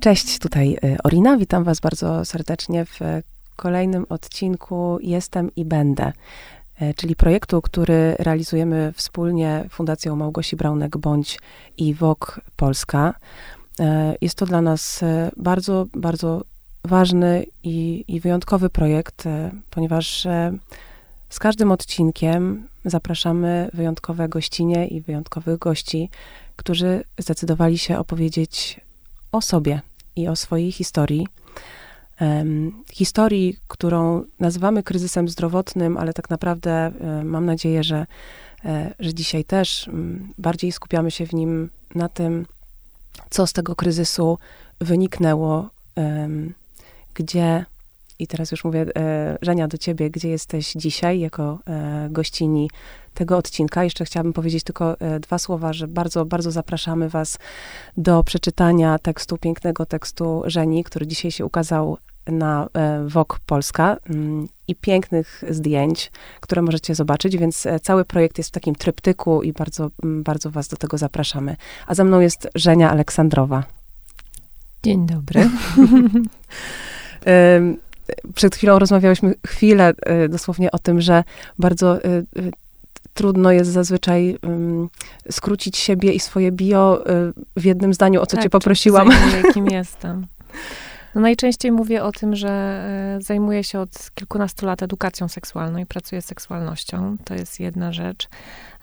Cześć, tutaj y, Orina. Witam Was bardzo serdecznie w kolejnym odcinku Jestem i Będę, y, czyli projektu, który realizujemy wspólnie Fundacją Małgosi Braunek bądź i WOK Polska. Y, jest to dla nas bardzo, bardzo ważny i, i wyjątkowy projekt, ponieważ z każdym odcinkiem zapraszamy wyjątkowe gościnie i wyjątkowych gości, którzy zdecydowali się opowiedzieć o sobie i o swojej historii. Um, historii, którą nazywamy kryzysem zdrowotnym, ale tak naprawdę um, mam nadzieję, że, um, że dzisiaj też bardziej skupiamy się w nim na tym, co z tego kryzysu wyniknęło, gdzie i teraz już mówię, e, Żenia, do ciebie, gdzie jesteś dzisiaj jako e, gościni tego odcinka. Jeszcze chciałabym powiedzieć tylko e, dwa słowa, że bardzo, bardzo zapraszamy was do przeczytania tekstu, pięknego tekstu Żeni, który dzisiaj się ukazał na WOK Polska mm, i pięknych zdjęć, które możecie zobaczyć, więc cały projekt jest w takim tryptyku i bardzo, mm, bardzo was do tego zapraszamy. A za mną jest Żenia Aleksandrowa. Dzień dobry. przed chwilą rozmawiałyśmy chwilę y, dosłownie o tym, że bardzo y, y, trudno jest zazwyczaj skrócić siebie i swoje bio w jednym zdaniu, o co tak, cię poprosiłam. Zajmuję, kim jestem. No najczęściej mówię o tym, że zajmuję się od kilkunastu lat edukacją seksualną i pracuję z seksualnością. To jest jedna rzecz.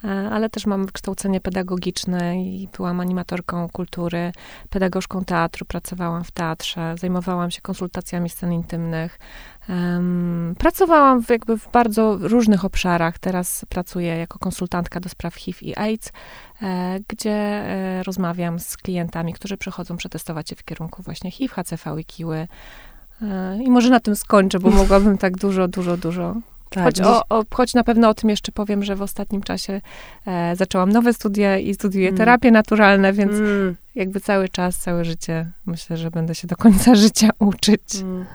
E, ale też mam wykształcenie pedagogiczne i byłam animatorką kultury, pedagogzką teatru, pracowałam w teatrze, zajmowałam się konsultacjami scen intymnych. Um, pracowałam w, jakby w bardzo różnych obszarach. Teraz pracuję jako konsultantka do spraw HIV i AIDS, e, gdzie e, rozmawiam z klientami, którzy przychodzą przetestować się w kierunku właśnie HIV, HCV i kiły. E, I może na tym skończę, bo mogłabym tak dużo, dużo, dużo tak, choć, o, o, choć na pewno o tym jeszcze powiem, że w ostatnim czasie e, zaczęłam nowe studia i studiuję mm. terapie naturalne, więc mm. jakby cały czas, całe życie myślę, że będę się do końca życia uczyć. Mm.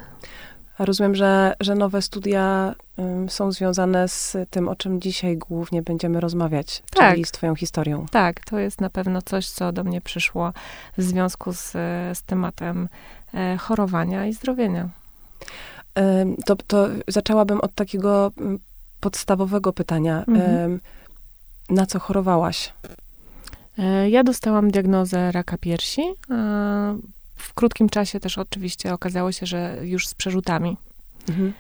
Rozumiem, że, że nowe studia są związane z tym, o czym dzisiaj głównie będziemy rozmawiać, tak. czyli z twoją historią. Tak, to jest na pewno coś, co do mnie przyszło w związku z, z tematem e, chorowania i zdrowienia to, to zaczęłabym od takiego podstawowego pytania. Mhm. Na co chorowałaś? E, ja dostałam diagnozę raka piersi. W krótkim czasie też oczywiście okazało się, że już z przerzutami. Mhm.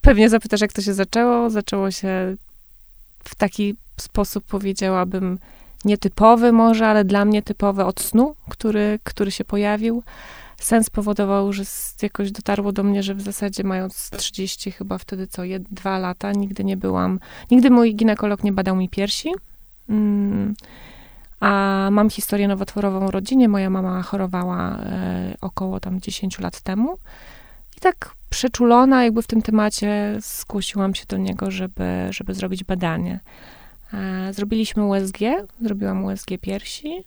Pewnie zapytasz, jak to się zaczęło. Zaczęło się w taki sposób, powiedziałabym, nietypowy może, ale dla mnie typowy od snu, który, który się pojawił sen spowodował, że jakoś dotarło do mnie, że w zasadzie mając 30 chyba wtedy co, jed, dwa lata, nigdy nie byłam, nigdy mój ginekolog nie badał mi piersi. Mm, a mam historię nowotworową w rodzinie. Moja mama chorowała e, około tam 10 lat temu. I tak przeczulona jakby w tym temacie skusiłam się do niego, żeby, żeby zrobić badanie. E, zrobiliśmy USG, zrobiłam USG piersi.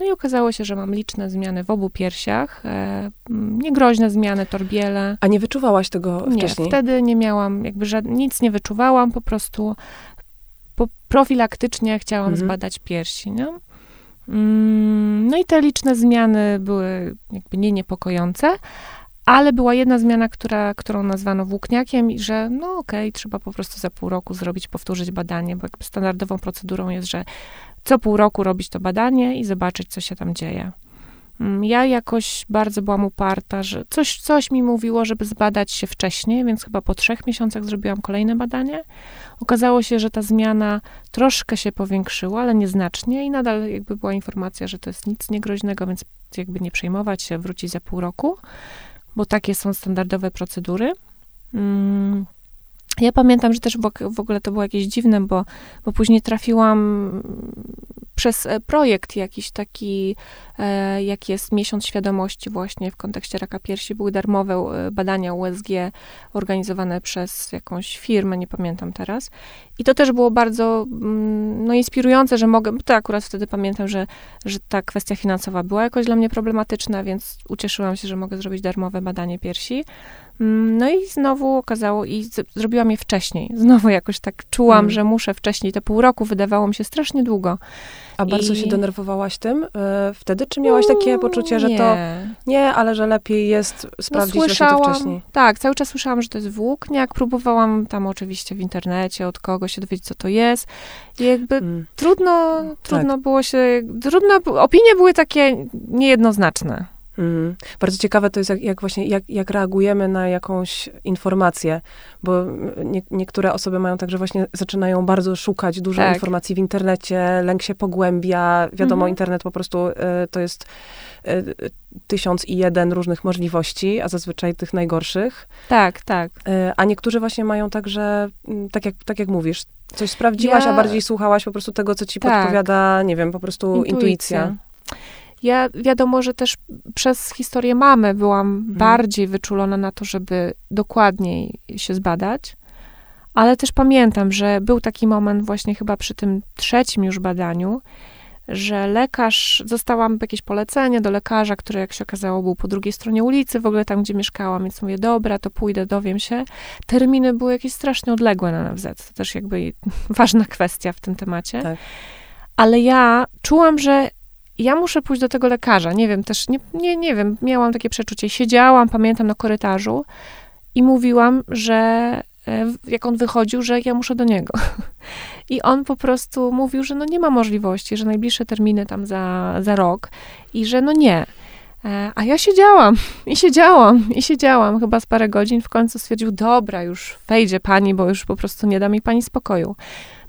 No i okazało się, że mam liczne zmiany w obu piersiach, e, niegroźne zmiany, torbiele. A nie wyczuwałaś tego nie, wcześniej? Nie, wtedy nie miałam, jakby żad, nic nie wyczuwałam, po prostu po, profilaktycznie chciałam mhm. zbadać piersi, nie? Mm, no i te liczne zmiany były jakby nie niepokojące, ale była jedna zmiana, która, którą nazwano włókniakiem i że no okej, okay, trzeba po prostu za pół roku zrobić, powtórzyć badanie, bo jakby standardową procedurą jest, że co pół roku robić to badanie i zobaczyć, co się tam dzieje. Mm, ja jakoś bardzo byłam uparta, że coś, coś mi mówiło, żeby zbadać się wcześniej, więc chyba po trzech miesiącach zrobiłam kolejne badanie. Okazało się, że ta zmiana troszkę się powiększyła, ale nieznacznie i nadal jakby była informacja, że to jest nic niegroźnego, więc jakby nie przejmować się, wrócić za pół roku, bo takie są standardowe procedury. Hmm. Ja pamiętam, że też w ogóle to było jakieś dziwne, bo, bo później trafiłam przez e, projekt jakiś taki, e, jak jest Miesiąc Świadomości właśnie w kontekście raka piersi, były darmowe e, badania USG organizowane przez jakąś firmę, nie pamiętam teraz. I to też było bardzo mm, no, inspirujące, że mogę, to akurat wtedy pamiętam, że, że ta kwestia finansowa była jakoś dla mnie problematyczna, więc ucieszyłam się, że mogę zrobić darmowe badanie piersi. Mm, no i znowu okazało, i z, zrobiłam je wcześniej. Znowu jakoś tak czułam, mm. że muszę wcześniej. Te pół roku wydawało mi się strasznie długo. A bardzo I- się denerwowałaś tym y, wtedy, czy miałaś takie poczucie, że nie. to nie, ale że lepiej jest sprawdzić no, właśnie to słyszałam, wcześniej? Tak, cały czas słyszałam, że to jest włókniak. Próbowałam tam oczywiście w internecie od kogoś się dowiedzieć, co to jest. I jakby Mm. trudno, Tak. trudno było się, trudno, opinie były takie niejednoznaczne. Mhm. Bardzo ciekawe to jest, jak, jak właśnie, jak, jak reagujemy na jakąś informację, bo nie, niektóre osoby mają tak, że właśnie zaczynają bardzo szukać dużo Tak. informacji w internecie, lęk się pogłębia, wiadomo, Mhm. internet po prostu y, to jest y, tysiąc i jeden różnych możliwości, a zazwyczaj tych najgorszych, Tak, tak. y, a niektórzy właśnie mają tak, że mm, tak jak, tak jak mówisz, coś sprawdziłaś, Ja- a bardziej słuchałaś po prostu tego, co ci Tak. podpowiada, nie wiem, po prostu intuicja. Ja wiadomo, że też przez historię mamy byłam Mhm. bardziej wyczulona na to, żeby dokładniej się zbadać. Ale też pamiętam, że był taki moment właśnie chyba przy tym trzecim już badaniu, że lekarz, dostałam jakieś polecenie do lekarza, który jak się okazało był po drugiej stronie ulicy, w ogóle tam, gdzie mieszkałam, więc mówię, dobra, to pójdę, dowiem się. Terminy były jakieś strasznie odległe na NFZ, to też jakby ważna kwestia w tym temacie. Tak. Ale ja czułam, że ja muszę pójść do tego lekarza. Nie wiem, też nie, nie, nie wiem, miałam takie przeczucie. Siedziałam, pamiętam, na korytarzu i mówiłam, że e, jak on wychodził, że ja muszę do niego. I on po prostu mówił, że no nie ma możliwości, że najbliższe terminy tam za, za rok i że no nie. E, A ja siedziałam i siedziałam i siedziałam chyba z parę godzin. W końcu stwierdził, dobra, już wejdzie pani, bo już po prostu nie da mi pani spokoju.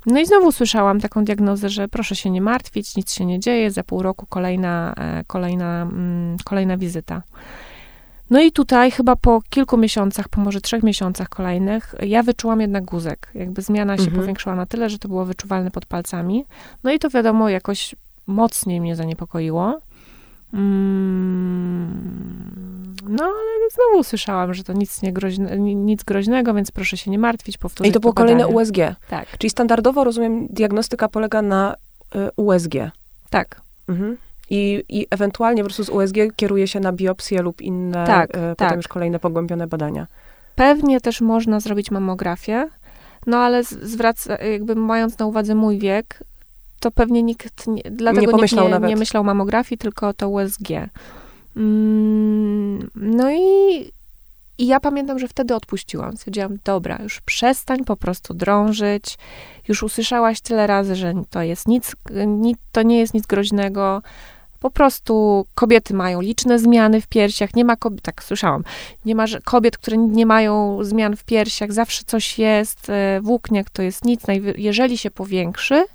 No i znowu słyszałam taką diagnozę, że proszę się nie martwić, nic się nie dzieje, za pół roku kolejna, e, kolejna, mm, kolejna wizyta. No i tutaj chyba po kilku miesiącach, po może trzech miesiącach kolejnych, ja wyczułam jednak guzek. Jakby zmiana się Mhm. powiększyła na tyle, że to było wyczuwalne pod palcami. No i to wiadomo, jakoś mocniej mnie zaniepokoiło. Mm, no, ale znowu słyszałam, że to nic, nie groźne, ni- nic groźnego, więc proszę się nie martwić, powtórzyć I to było badanie. kolejne USG. Tak, Czyli standardowo, rozumiem, diagnostyka polega na y, USG. tak. Mhm. I, I ewentualnie po prostu z USG kieruje się na biopsję lub inne, Tak, y, potem tak. już kolejne pogłębione badania. Pewnie też można zrobić mammografię, no ale zwraca, jakby mając na uwadze mój wiek, to pewnie nikt, nie, dlatego pomyślał nikt nie, nawet. nie myślał mamografii, tylko to USG. Mm, no i, i ja pamiętam, że wtedy odpuściłam. Stwierdziłam, dobra, już przestań po prostu drążyć. Już usłyszałaś tyle razy, że to jest nic, nic to nie jest nic groźnego. Po prostu kobiety mają liczne zmiany w piersiach. Nie ma kobiet, tak słyszałam, nie ma kobiet, które nie mają zmian w piersiach, zawsze coś jest. e, Włókniak to jest nic. Jeżeli się powiększy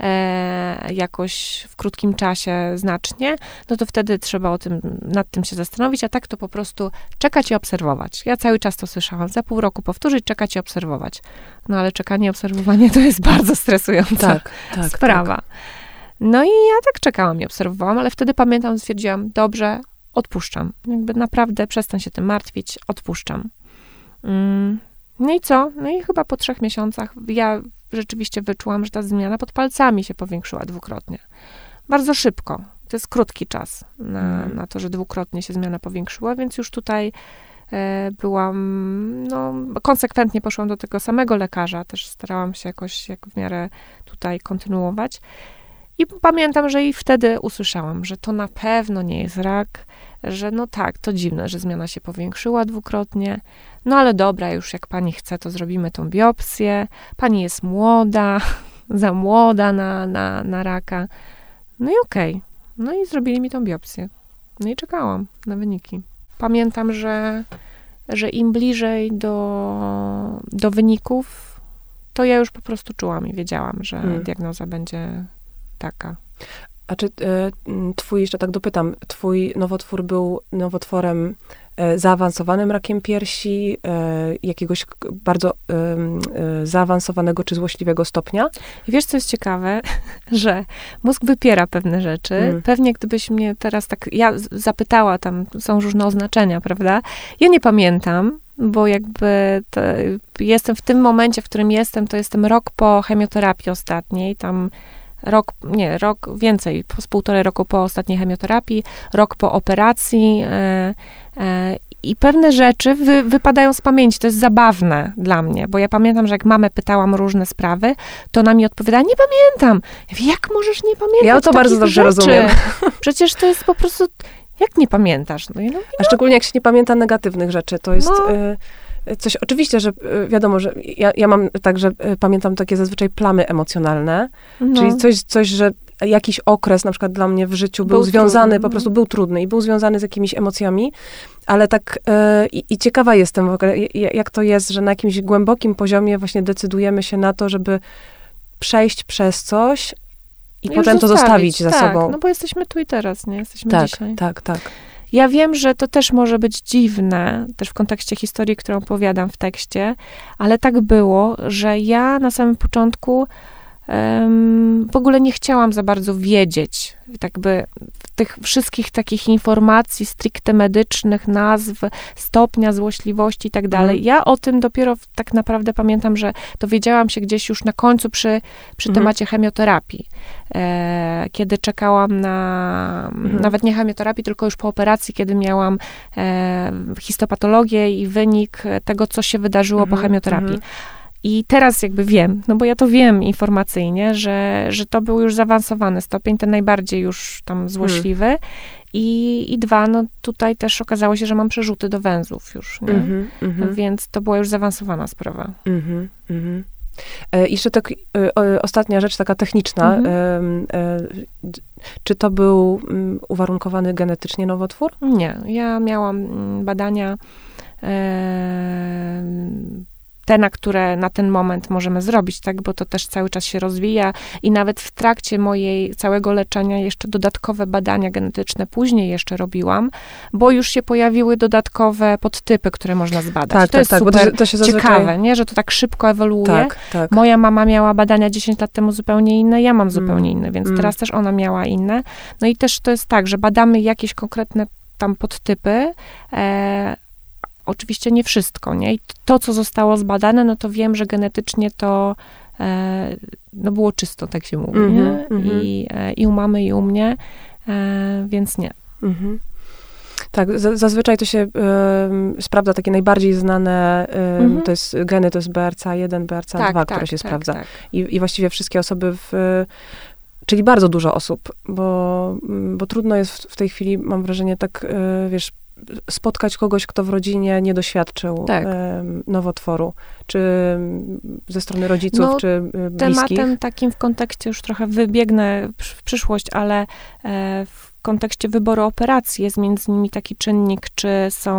e, jakoś w krótkim czasie znacznie, no to wtedy trzeba o tym, nad tym się zastanowić, a tak to po prostu czekać i obserwować. Ja cały czas to słyszałam. Za pół roku powtórzyć, czekać i obserwować. No ale czekanie i obserwowanie to jest bardzo stresująca Tak, tak. sprawa. No i ja tak czekałam i obserwowałam, ale wtedy pamiętam, stwierdziłam, dobrze, odpuszczam. Jakby naprawdę przestań się tym martwić, odpuszczam. Mm, No i co? No i chyba po trzech miesiącach ja rzeczywiście wyczułam, że ta zmiana pod palcami się powiększyła dwukrotnie. Bardzo szybko. To jest krótki czas na, Mhm. na to, że dwukrotnie się zmiana powiększyła, więc już tutaj e, byłam, no, konsekwentnie poszłam do tego samego lekarza, też starałam się jakoś jak w miarę tutaj kontynuować. I pamiętam, że i wtedy usłyszałam, że to na pewno nie jest rak, że no tak, to dziwne, że zmiana się powiększyła dwukrotnie. No ale dobra, już jak pani chce, to zrobimy tą biopsję. Pani jest młoda, za młoda na, na, na raka. No i okej. No i zrobili mi tą biopsję. No i czekałam na wyniki. Pamiętam, że, że im bliżej do, do wyników, to ja już po prostu czułam i wiedziałam, że Mm. diagnoza będzie taka. A czy e, twój, jeszcze tak dopytam, twój nowotwór był nowotworem e, zaawansowanym rakiem piersi, e, jakiegoś bardzo zaawansowanego czy złośliwego stopnia? I wiesz, co jest ciekawe, że mózg wypiera pewne rzeczy. Mm. Pewnie gdybyś mnie teraz tak, ja zapytała, tam są różne oznaczenia, prawda? Ja nie pamiętam, bo jakby jestem w tym momencie, w którym jestem, to jestem rok po chemioterapii ostatniej, tam rok, nie, rok więcej, z półtorej roku po ostatniej chemioterapii, rok po operacji e, e, i pewne rzeczy wy, wypadają z pamięci. To jest zabawne dla mnie, bo ja pamiętam, że jak mamę pytałam różne sprawy, to ona mi odpowiada, nie pamiętam. Ja mówię, jak możesz nie pamiętać Ja to bardzo dobrze rzeczy? rozumiem. Przecież to jest po prostu, jak nie pamiętasz? No, i no, A szczególnie jak się nie pamięta negatywnych rzeczy, to jest... No. y, Coś, oczywiście, że y, wiadomo, że ja, ja mam tak, że y, pamiętam takie zazwyczaj plamy emocjonalne, no. czyli coś, coś, że jakiś okres na przykład dla mnie w życiu był, Był związany, trudny, po no. prostu był trudny i był związany z jakimiś emocjami, ale tak y, i, ciekawa jestem w ogóle, jak to jest, że na jakimś głębokim poziomie właśnie decydujemy się na to, żeby przejść przez coś i Już potem to zostawić za tak, sobą. no bo jesteśmy tu i teraz, nie? Jesteśmy tak, dzisiaj. tak, tak. Ja wiem, że to też może być dziwne, też w kontekście historii, którą opowiadam w tekście, ale tak było, że ja na samym początku w ogóle nie chciałam za bardzo wiedzieć, tak by tych wszystkich takich informacji stricte medycznych, nazw, stopnia złośliwości i tak dalej. Mhm. Ja o tym dopiero tak naprawdę pamiętam, że dowiedziałam się gdzieś już na końcu przy, przy Mhm. temacie chemioterapii, e, kiedy czekałam na, Mhm. nawet nie chemioterapii, tylko już po operacji, kiedy miałam e, histopatologię i wynik tego, co się wydarzyło po Mhm, chemioterapii. I teraz jakby wiem, no bo ja to wiem informacyjnie, że, że to był już zaawansowany stopień, ten najbardziej już tam złośliwy. I, I dwa, no tutaj też okazało się, że mam przerzuty do węzłów już, nie? Mhm, mhm. Więc to była już zaawansowana sprawa. Mhm, mhm. E, jeszcze tak, e, ostatnia rzecz, taka techniczna. Mhm. Em, e, czy to był mm, uwarunkowany genetycznie nowotwór? Nie, ja miałam mm, badania te, na które na ten moment możemy zrobić, tak, bo to też cały czas się rozwija i nawet w trakcie mojej całego leczenia jeszcze dodatkowe badania genetyczne później jeszcze robiłam, bo już się pojawiły dodatkowe podtypy, które można zbadać. Tak, to tak, jest tak, super to, to zazwyczaj... ciekawe, nie, że to tak szybko ewoluuje. Tak, tak. Moja mama miała badania 10 lat temu zupełnie inne, ja mam zupełnie inne, więc Mm. teraz też ona miała inne. No i też to jest tak, że badamy jakieś konkretne tam podtypy. E, oczywiście nie wszystko, nie? I to, co zostało zbadane, no to wiem, że genetycznie to e, no było czysto, tak się mówi, Mhm, nie? mhm. I, e, I u mamy, i u mnie, e, więc nie. Mhm. Tak, za- zazwyczaj to się em, sprawdza takie najbardziej znane, Mhm. to jest geny, to jest BRCA1, BRCA2, które się sprawdza. Tak. I, I właściwie wszystkie osoby w... Czyli bardzo dużo osób, bo, bo trudno jest w, w tej chwili, mam wrażenie, tak, e, wiesz, spotkać kogoś, kto w rodzinie nie doświadczył Tak. nowotworu, czy ze strony rodziców, No, czy bliskich. Tematem takim w kontekście, już trochę wybiegnę w przyszłość, ale e, w kontekście wyboru operacji jest między innymi taki czynnik, czy są,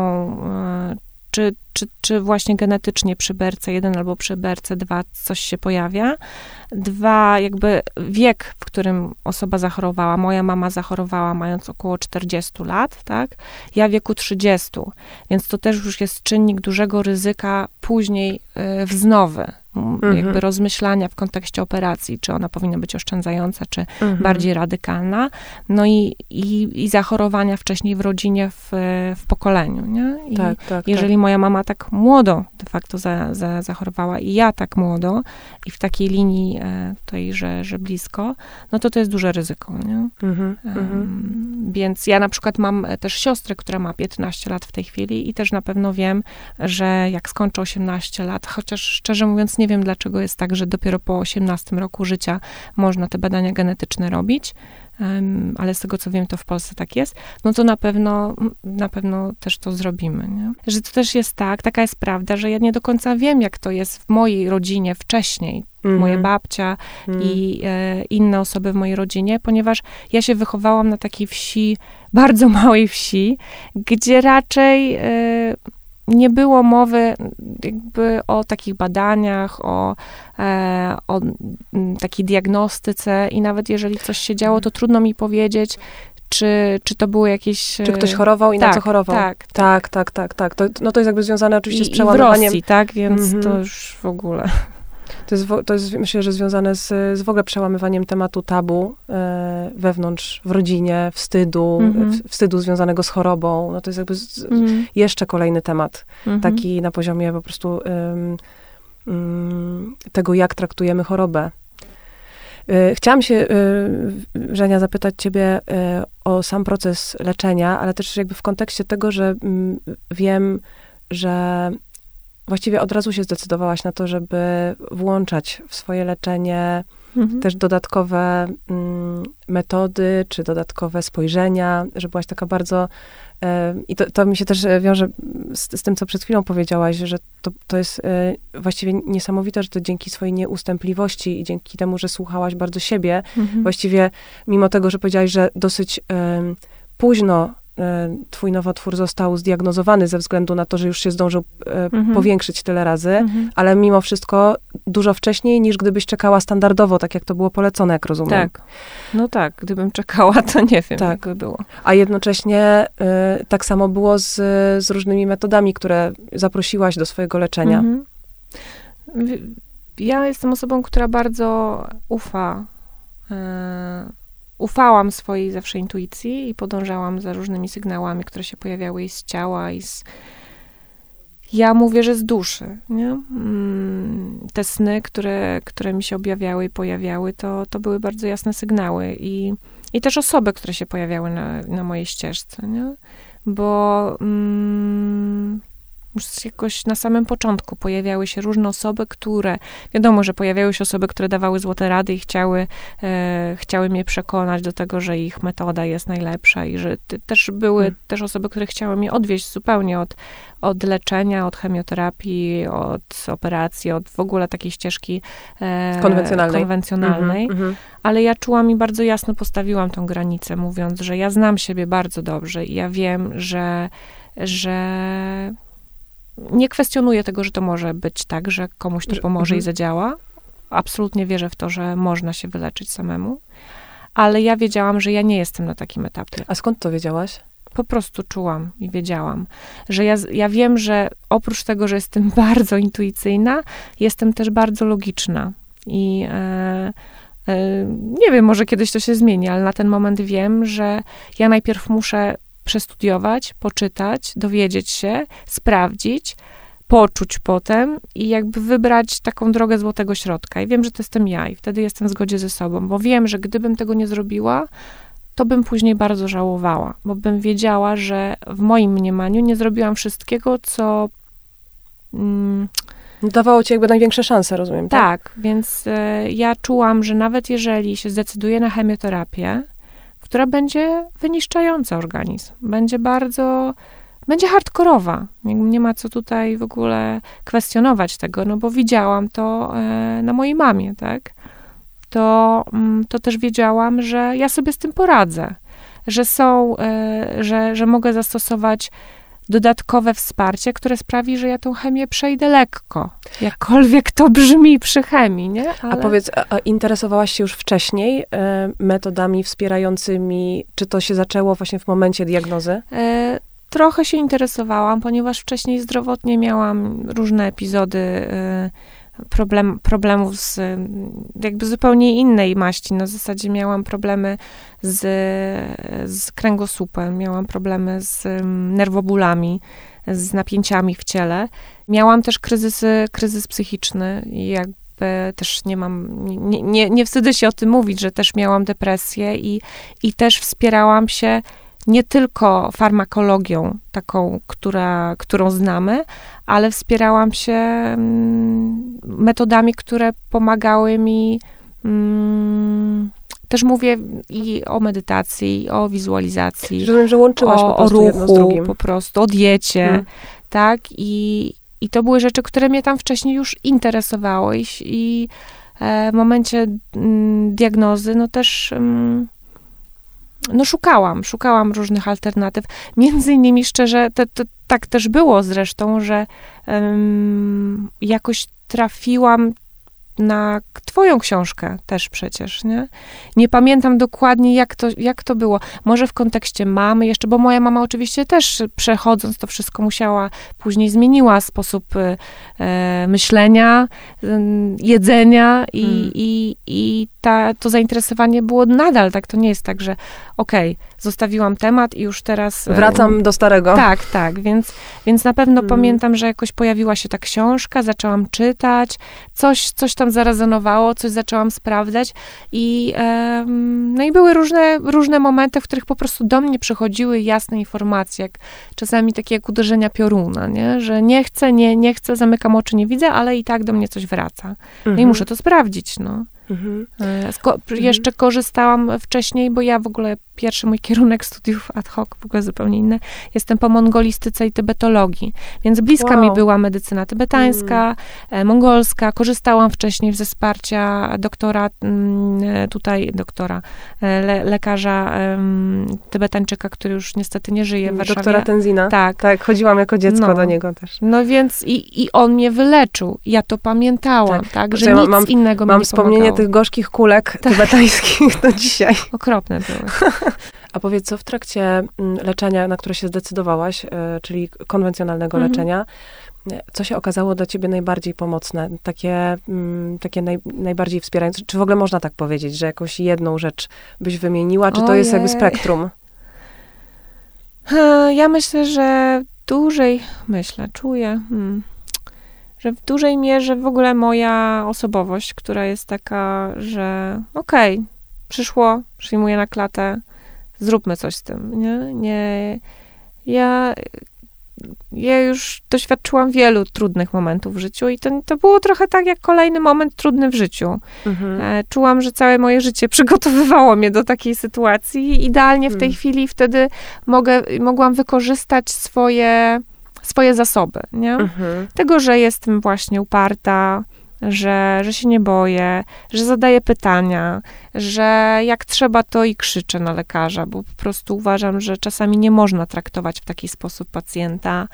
e, czy, czy, czy właśnie genetycznie przy BRC1 albo przy BRC2 coś się pojawia. Dwa, jakby wiek, w którym osoba zachorowała. Moja mama zachorowała mając około 40 lat, tak? Ja w wieku 30, więc to też już jest czynnik dużego ryzyka później e, wznowy. Mhm. Jakby rozmyślania w kontekście operacji, czy ona powinna być oszczędzająca, czy Mhm. bardziej radykalna. No i, i, i zachorowania wcześniej w rodzinie, w, w pokoleniu, nie? I Tak, tak, jeżeli moja mama tak młodo de facto za, za, zachorowała i ja tak młodo i w takiej linii e, tutaj, że, że blisko, no to to jest duże ryzyko, nie? tak. Mhm, mhm. Em, Więc ja na przykład mam e, też siostrę, która ma 15 lat w tej chwili i też na pewno wiem, że jak skończę 18 lat, chociaż szczerze mówiąc nie wiem, dlaczego jest tak, że dopiero po 18 roku życia można te badania genetyczne robić, ale z tego co wiem, to w Polsce tak jest, no to na pewno, na pewno też to zrobimy, nie? Że to też jest tak, taka jest prawda, że ja nie do końca wiem, jak to jest w mojej rodzinie wcześniej, Mhm, moja babcia, mhm. i e, inne osoby w mojej rodzinie, ponieważ ja się wychowałam na takiej wsi, bardzo małej wsi, gdzie raczej e, nie było mowy jakby o takich badaniach, o, e, o takiej diagnostyce i nawet jeżeli coś się działo, to trudno mi powiedzieć, czy, czy to były jakieś... Czy ktoś e, chorował i na tak, co chorował? Tak, Tak, tak, tak, tak. To, no to jest jakby związane oczywiście z I, I w przełamywaniem. Rosji, tak? Więc Mhm. to już w ogóle... To jest, to jest myślę, że związane z, z w ogóle przełamywaniem tematu tabu e, wewnątrz, w rodzinie, wstydu, Mhm. w, wstydu związanego z chorobą. No to jest jakby z, Mhm. jeszcze kolejny temat, Mhm. taki na poziomie po prostu ym, ym, tego, jak traktujemy chorobę. Y, chciałam się, y, Żenia, zapytać ciebie y, o sam proces leczenia, ale też jakby w kontekście tego, że mm, wiem, że właściwie od razu się zdecydowałaś na to, żeby włączać w swoje leczenie mhm. też dodatkowe mm, metody, czy dodatkowe spojrzenia, że byłaś taka bardzo i to, to, mi się też wiąże z, z, tym, co przed chwilą powiedziałaś, że to, to jest e, właściwie niesamowite, że to dzięki swojej nieustępliwości i dzięki temu, że słuchałaś bardzo siebie, mhm. właściwie mimo tego, że powiedziałaś, że dosyć późno E, twój nowotwór został zdiagnozowany ze względu na to, że już się zdążył e, mhm. powiększyć tyle razy, mhm. ale mimo wszystko dużo wcześniej niż gdybyś czekała standardowo, tak jak to było polecone, jak rozumiem. Tak. No tak, gdybym czekała, to nie wiem, tak. by było. A jednocześnie y, tak samo było z, z różnymi metodami, które zaprosiłaś do swojego leczenia. Mhm. Ja jestem osobą, która bardzo ufa y, ufałam swojej zawsze intuicji i podążałam za różnymi sygnałami, które się pojawiały i z ciała, i z. Ja mówię, że z duszy. Nie? Mm, te sny, które, które mi się objawiały i pojawiały, to, to były bardzo jasne sygnały. I, i też osoby, które się pojawiały na, na mojej ścieżce. Nie? Bo. Mm, już jakoś na samym początku pojawiały się różne osoby, które, wiadomo, że pojawiały się osoby, które dawały złote rady i chciały, e, chciały mnie przekonać do tego, że ich metoda jest najlepsza i że też były hmm. też osoby, które chciały mnie odwieźć zupełnie od, od leczenia, od chemioterapii, od operacji, od w ogóle takiej ścieżki e, konwencjonalnej. konwencjonalnej. Mm -hmm, Ale ja czułam i bardzo jasno postawiłam tą granicę, mówiąc, że ja znam siebie bardzo dobrze i ja wiem, że, że nie kwestionuję tego, że to może być tak, że komuś to pomoże i mhm. zadziała. Absolutnie wierzę w to, że można się wyleczyć samemu. Ale ja wiedziałam, że ja nie jestem na takim etapie. A skąd to wiedziałaś? Po prostu czułam i wiedziałam, że ja, ja wiem, że oprócz tego, że jestem bardzo intuicyjna, jestem też bardzo logiczna. I e, e, nie wiem, może kiedyś to się zmieni, ale na ten moment wiem, że ja najpierw muszę przestudiować, poczytać, dowiedzieć się, sprawdzić, poczuć potem i jakby wybrać taką drogę złotego środka. I wiem, że to jestem ja i wtedy jestem w zgodzie ze sobą, bo wiem, że gdybym tego nie zrobiła, to bym później bardzo żałowała, bo bym wiedziała, że w moim mniemaniu nie zrobiłam wszystkiego, co. Mm, Dawało ci jakby największe szanse, rozumiem. Tak, tak więc y, ja czułam, że nawet jeżeli się zdecyduję na chemioterapię, która będzie wyniszczająca organizm. Będzie bardzo, będzie hardkorowa. Nie, nie ma co tutaj w ogóle kwestionować tego, no bo widziałam to e, na mojej mamie, tak? To, mm, to też wiedziałam, że ja sobie z tym poradzę, że są, e, że, że mogę zastosować dodatkowe wsparcie, które sprawi, że ja tą chemię przejdę lekko. Jakkolwiek to brzmi przy chemii, nie? Ale... A powiedz, a interesowałaś się już wcześniej e, metodami wspierającymi? Czy to się zaczęło właśnie w momencie diagnozy? E, trochę się interesowałam, ponieważ wcześniej zdrowotnie miałam różne epizody e, problem, problemów z jakby zupełnie innej maści. Na zasadzie miałam problemy z, z kręgosłupem, miałam problemy z nerwobólami, z napięciami w ciele. Miałam też kryzysy, kryzys psychiczny i jakby też nie mam, nie, nie, nie wstydzę się o tym mówić, że też miałam depresję i, i też wspierałam się nie tylko farmakologią, taką, która, którą znamy, ale wspierałam się mm, metodami, które pomagały mi. Mm, też mówię i o medytacji, i o wizualizacji. Rozumiem, że łączyłaś o, po o ruchu, po prostu, o diecie, hmm. tak? I, I to były rzeczy, które mnie tam wcześniej już interesowały i, i e, w momencie mm, diagnozy, no też no szukałam, szukałam różnych alternatyw. Między innymi szczerze, to, to, tak też było zresztą, że um, jakoś trafiłam na twoją książkę też przecież, nie? Nie pamiętam dokładnie, jak to, jak to było. Może w kontekście mamy jeszcze, bo moja mama oczywiście też przechodząc to wszystko musiała, później zmieniła sposób e, myślenia, e, jedzenia i, hmm. i, i ta, to zainteresowanie było nadal, tak? To nie jest tak, że okej, okay, zostawiłam temat i już teraz... E, Wracam do starego. Tak, tak, więc, więc na pewno hmm. pamiętam, że jakoś pojawiła się ta książka, zaczęłam czytać, coś, coś tam tam zarezonowało, coś zaczęłam sprawdzać i, no i były różne, różne momenty, w których po prostu do mnie przychodziły jasne informacje, jak czasami takie jak uderzenia pioruna, nie? że nie chcę, nie, nie chcę, zamykam oczy, nie widzę, ale i tak do mnie coś wraca. No i mhm. muszę to sprawdzić, no. Mhm. E, sko- mhm. Jeszcze korzystałam wcześniej, bo ja w ogóle pierwszy mój kierunek studiów ad hoc, w ogóle zupełnie inny, jestem po mongolistyce i tybetologii, więc bliska wow. mi była medycyna tybetańska, mm. mongolska. Korzystałam wcześniej ze wsparcia doktora, mm, tutaj doktora, e, le, lekarza um, tybetańczyka, który już niestety nie żyje w Warszawie. Doktora Tenzina. Tak. Tak, chodziłam jako dziecko no. do niego też. No więc i, i on mnie wyleczył. Ja to pamiętałam, tak, tak że ja nic mam, innego mam mi nie wspomnienie. Tych gorzkich kulek tak. tybetańskich do dzisiaj. Okropne były. A powiedz, co w trakcie mm, leczenia, na które się zdecydowałaś, e, czyli konwencjonalnego mhm. leczenia, e, co się okazało dla ciebie najbardziej pomocne, takie, mm, takie naj, najbardziej wspierające? Czy w ogóle można tak powiedzieć, że jakąś jedną rzecz byś wymieniła, czy to Ojej. jest jakby spektrum? Ja myślę, że dłużej, myślę, czuję, hmm, że w dużej mierze w ogóle moja osobowość, która jest taka, że okej, okay, przyszło, przyjmuję na klatę, zróbmy coś z tym, nie? nie ja, ja już doświadczyłam wielu trudnych momentów w życiu i to, to było trochę tak jak kolejny moment trudny w życiu. Mhm. E, czułam, że całe moje życie przygotowywało mnie do takiej sytuacji i idealnie w tej mhm. chwili wtedy mogę, mogłam wykorzystać swoje, swoje zasoby, nie? Mhm. Tego, że jestem właśnie uparta, że, że się nie boję, że zadaję pytania, że jak trzeba, to i krzyczę na lekarza, bo po prostu uważam, że czasami nie można traktować w taki sposób pacjenta,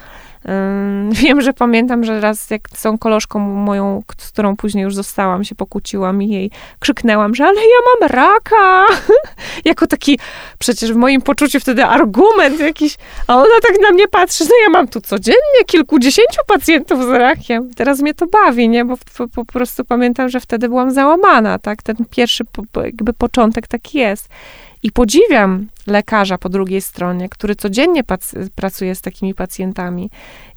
Wiem, że pamiętam, że raz jak z tą koleżką moją, z którą później już zostałam, się pokłóciłam i jej krzyknęłam, że ale ja mam raka. jako taki przecież w moim poczuciu wtedy argument jakiś, a ona tak na mnie patrzy, no ja mam tu codziennie kilkudziesięciu pacjentów z rakiem. Teraz mnie to bawi, nie? Bo po, po prostu pamiętam, że wtedy byłam załamana, tak? Ten pierwszy jakby początek taki jest. I podziwiam lekarza po drugiej stronie, który codziennie pracuje z takimi pacjentami.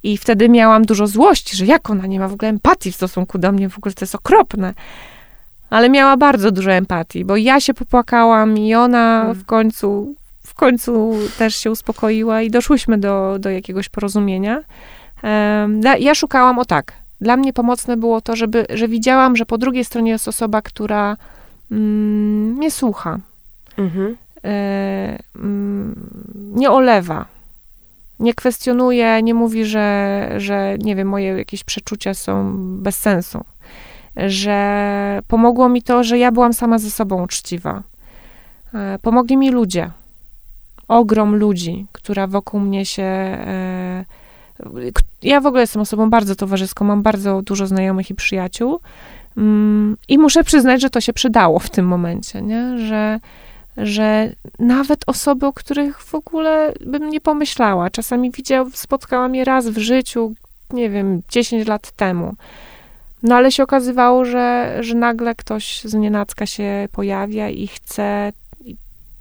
I wtedy miałam dużo złości, że jak ona nie ma w ogóle empatii w stosunku do mnie, w ogóle to jest okropne. Ale miała bardzo dużo empatii, bo ja się popłakałam i ona hmm. w końcu, w końcu też się uspokoiła i doszłyśmy do, do jakiegoś porozumienia. Ja szukałam o tak. Dla mnie pomocne było to, żeby, że widziałam, że po drugiej stronie jest osoba, która mm, mnie słucha, mhm. E, mm, nie olewa, nie kwestionuje, nie mówi, że, że nie wiem, moje jakieś przeczucia są bez sensu. Że pomogło mi to, że ja byłam sama ze sobą uczciwa. E, pomogli mi ludzie. Ogrom ludzi, która wokół mnie się. E, ja w ogóle jestem osobą bardzo towarzyską, mam bardzo dużo znajomych i przyjaciół. Mm, I muszę przyznać, że to się przydało w tym momencie, nie? że że nawet osoby, o których w ogóle bym nie pomyślała, czasami widział, spotkałam je raz w życiu, nie wiem, 10 lat temu. No ale się okazywało, że, że nagle ktoś z nienacka się pojawia i chce,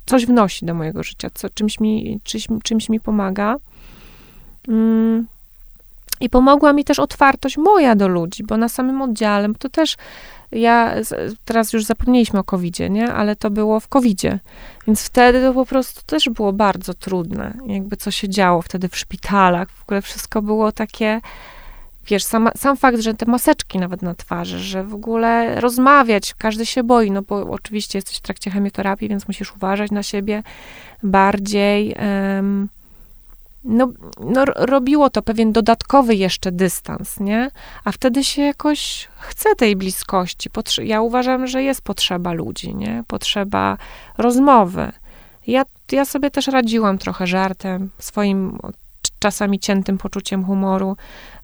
coś wnosi do mojego życia, co, czymś, mi, czymś, czymś mi pomaga. Mm. I pomogła mi też otwartość moja do ludzi, bo na samym oddziale, to też ja, teraz już zapomnieliśmy o covid nie? Ale to było w covid Więc wtedy to po prostu też było bardzo trudne. Jakby co się działo wtedy w szpitalach. W ogóle wszystko było takie, wiesz, sam, sam fakt, że te maseczki nawet na twarzy, że w ogóle rozmawiać, każdy się boi, no bo oczywiście jesteś w trakcie chemioterapii, więc musisz uważać na siebie bardziej. No, no, robiło to pewien dodatkowy jeszcze dystans, nie? A wtedy się jakoś chce tej bliskości. ja uważam, że jest potrzeba ludzi, nie? Potrzeba rozmowy. Ja, ja sobie też radziłam trochę żartem, swoim czasami ciętym poczuciem humoru.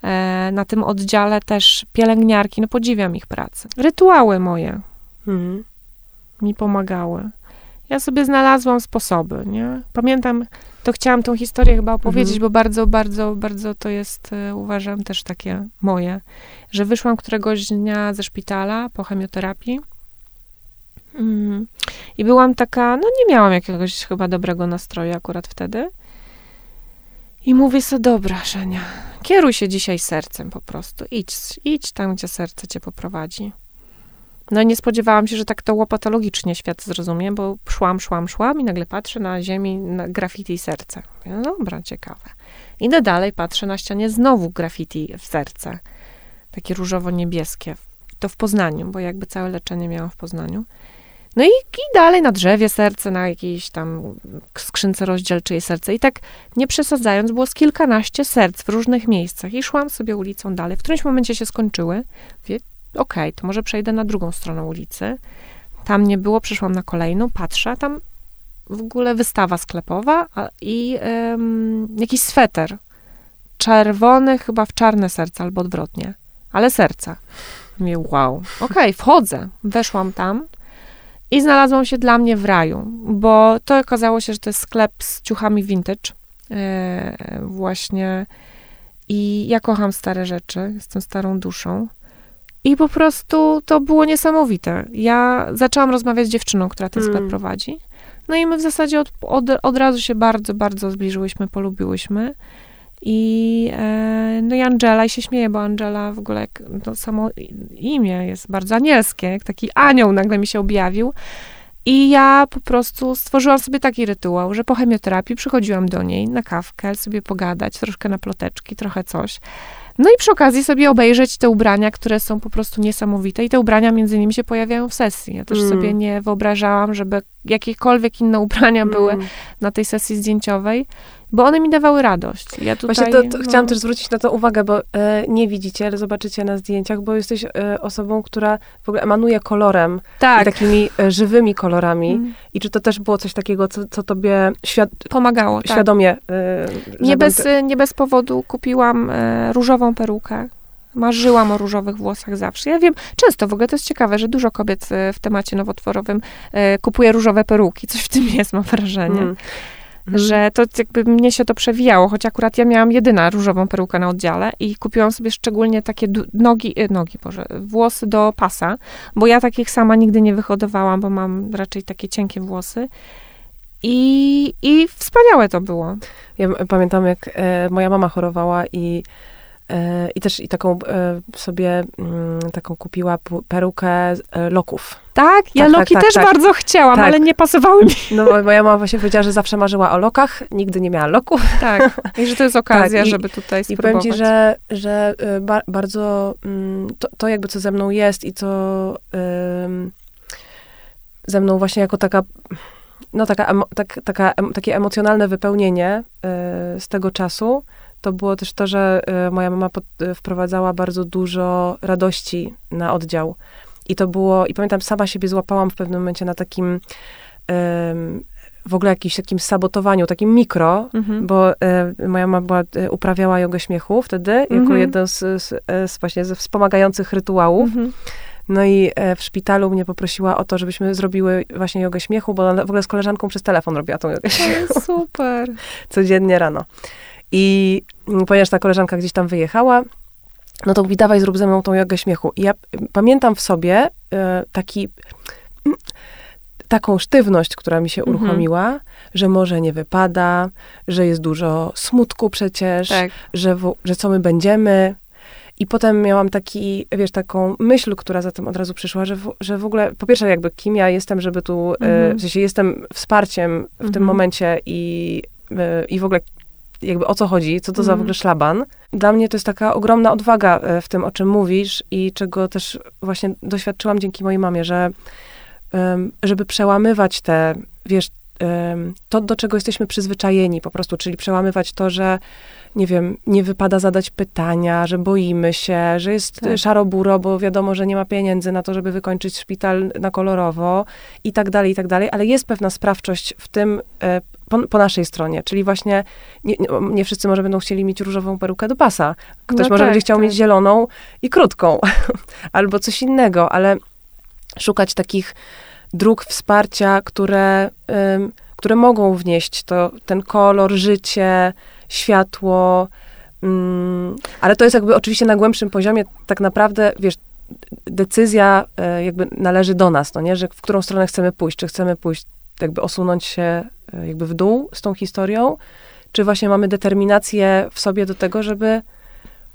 E, na tym oddziale też pielęgniarki, no podziwiam ich pracę. Rytuały moje mhm. mi pomagały. Ja sobie znalazłam sposoby, nie? Pamiętam to chciałam tą historię chyba opowiedzieć, mhm. bo bardzo, bardzo, bardzo to jest, e, uważam, też takie moje, że wyszłam któregoś dnia ze szpitala po chemioterapii mm, i byłam taka, no nie miałam jakiegoś chyba dobrego nastroju akurat wtedy. I mówię sobie, dobra, Żenia, kieruj się dzisiaj sercem po prostu. Idź, idź tam, gdzie serce cię poprowadzi. No i nie spodziewałam się, że tak to łopatologicznie świat zrozumie, bo szłam, szłam, szłam i nagle patrzę na ziemi na graffiti serce. No dobra, ciekawe. Idę dalej, patrzę na ścianie znowu graffiti w serce. Takie różowo-niebieskie. To w Poznaniu, bo jakby całe leczenie miałam w Poznaniu. No i, i dalej na drzewie serce, na jakiejś tam skrzynce rozdzielczej serce. I tak nie przesadzając, było z kilkanaście serc w różnych miejscach. I szłam sobie ulicą dalej. W którymś momencie się skończyły. Wie, okej, okay, to może przejdę na drugą stronę ulicy. Tam nie było, przeszłam na kolejną, patrzę, tam w ogóle wystawa sklepowa i jakiś sweter. Czerwony, chyba w czarne serce, albo odwrotnie. Ale serca. Mówię, wow, okej, okay, wchodzę. Weszłam tam i znalazłam się dla mnie w raju, bo to okazało się, że to jest sklep z ciuchami vintage. E, właśnie. I ja kocham stare rzeczy, jestem starą duszą. I po prostu to było niesamowite. Ja zaczęłam rozmawiać z dziewczyną, która ten sklep mm. prowadzi. No i my w zasadzie od, od, od razu się bardzo, bardzo zbliżyłyśmy, polubiłyśmy. I, e, no i Angela, i się śmieje, bo Angela w ogóle, jak, to samo imię jest bardzo anielskie, jak taki anioł nagle mi się objawił. I ja po prostu stworzyłam sobie taki rytuał, że po chemioterapii przychodziłam do niej na kawkę, sobie pogadać, troszkę na ploteczki, trochę coś. No i przy okazji sobie obejrzeć te ubrania, które są po prostu niesamowite i te ubrania między innymi się pojawiają w sesji. Ja też mm. sobie nie wyobrażałam, żeby jakiekolwiek inne ubrania mm. były na tej sesji zdjęciowej bo one mi dawały radość. Ja tutaj, Właśnie to, to no... chciałam też zwrócić na to uwagę, bo e, nie widzicie, ale zobaczycie na zdjęciach, bo jesteś e, osobą, która w ogóle emanuje kolorem. Tak. takimi e, żywymi kolorami. Mm. I czy to też było coś takiego, co, co tobie świad pomagało? Tak. Świadomie. Tak. nie, bez, nie bez powodu kupiłam różową perukę. Marzyłam o różowych włosach zawsze. Ja wiem, często w ogóle to jest ciekawe, że dużo kobiet w temacie nowotworowym kupuje różowe peruki. Coś w tym jest, mam wrażenie. Mm. Mhm. że to jakby mnie się to przewijało, choć akurat ja miałam jedyna różową perukę na oddziale i kupiłam sobie szczególnie takie nogi, e, nogi, Boże, włosy do pasa, bo ja takich sama nigdy nie wyhodowałam, bo mam raczej takie cienkie włosy. I, I wspaniałe to było. Ja pamiętam, jak e, moja mama chorowała i I też i taką e, sobie mm, taką kupiła perukę e, loków. Tak? Ja tak, loki tak, też tak, bardzo chciałam, tak. ale nie pasowały mi. No, moja mama właśnie powiedziała, że zawsze marzyła o lokach, nigdy nie miała loków. Tak, i że to jest okazja, tak, żeby tutaj spróbować. I powiem ci, że, że ba bardzo mm, to, to, jakby co ze mną jest i co ze mną właśnie jako taka no taka, tak, taka, takie emocjonalne wypełnienie z tego czasu, to było też to, że e, moja mama pod, e, wprowadzała bardzo dużo radości na oddział. I to było, i pamiętam, sama siebie złapałam w pewnym momencie na takim w ogóle jakimś takim sabotowaniu, takim mikro, mhm. bo e, moja mama była, uprawiała jogę śmiechu wtedy, mhm. jako jeden z, z, z, właśnie ze wspomagających rytuałów. Mhm. No i w szpitalu mnie poprosiła o to, żebyśmy zrobiły właśnie jogę śmiechu, bo ona w ogóle z koleżanką przez telefon robiła tą jogę śmiechu. Super. Codziennie rano. I ponieważ ta koleżanka gdzieś tam wyjechała, no to mówi, dawaj, zrób ze mną tą jogę śmiechu. I ja pamiętam w sobie e, taki, taką sztywność, która mi się mhm. uruchomiła, że może nie wypada, że jest dużo smutku przecież, tak. że, w, że co my będziemy. I potem miałam taki, wiesz, taką myśl, która za tym od razu przyszła, że w, że w ogóle, po pierwsze jakby kim ja jestem, żeby tu, e, mhm. w sensie jestem wsparciem w mhm. tym momencie i, e, i w ogóle jakby o co chodzi, co to mm. za w mhm. ogóle szlaban. Dla mnie to jest taka ogromna odwaga e, w tym, o czym mówisz i czego też właśnie doświadczyłam dzięki mojej mamie, że żeby przełamywać te, wiesz, to, do czego jesteśmy przyzwyczajeni po prostu, czyli przełamywać to, że nie wiem, nie wypada zadać pytania, że boimy się, że jest tak. szaro-buro, bo wiadomo, że nie ma pieniędzy na to, żeby wykończyć szpital na kolorowo i tak dalej, i tak dalej, ale jest pewna sprawczość w tym e, po, po naszej stronie, czyli właśnie nie, nie, wszyscy może będą chcieli mieć różową perukę do pasa. Ktoś no może tak, będzie chciał tak. mieć zieloną i krótką, albo coś innego, ale szukać takich dróg wsparcia, które, które mogą wnieść to, ten kolor, życie, światło, mm, ale to jest jakby oczywiście na głębszym poziomie tak naprawdę, wiesz, decyzja e, jakby należy do nas, no nie, że w którą stronę chcemy pójść, czy chcemy pójść, jakby osunąć się e, jakby w dół z tą historią, czy właśnie mamy determinację w sobie do tego, żeby,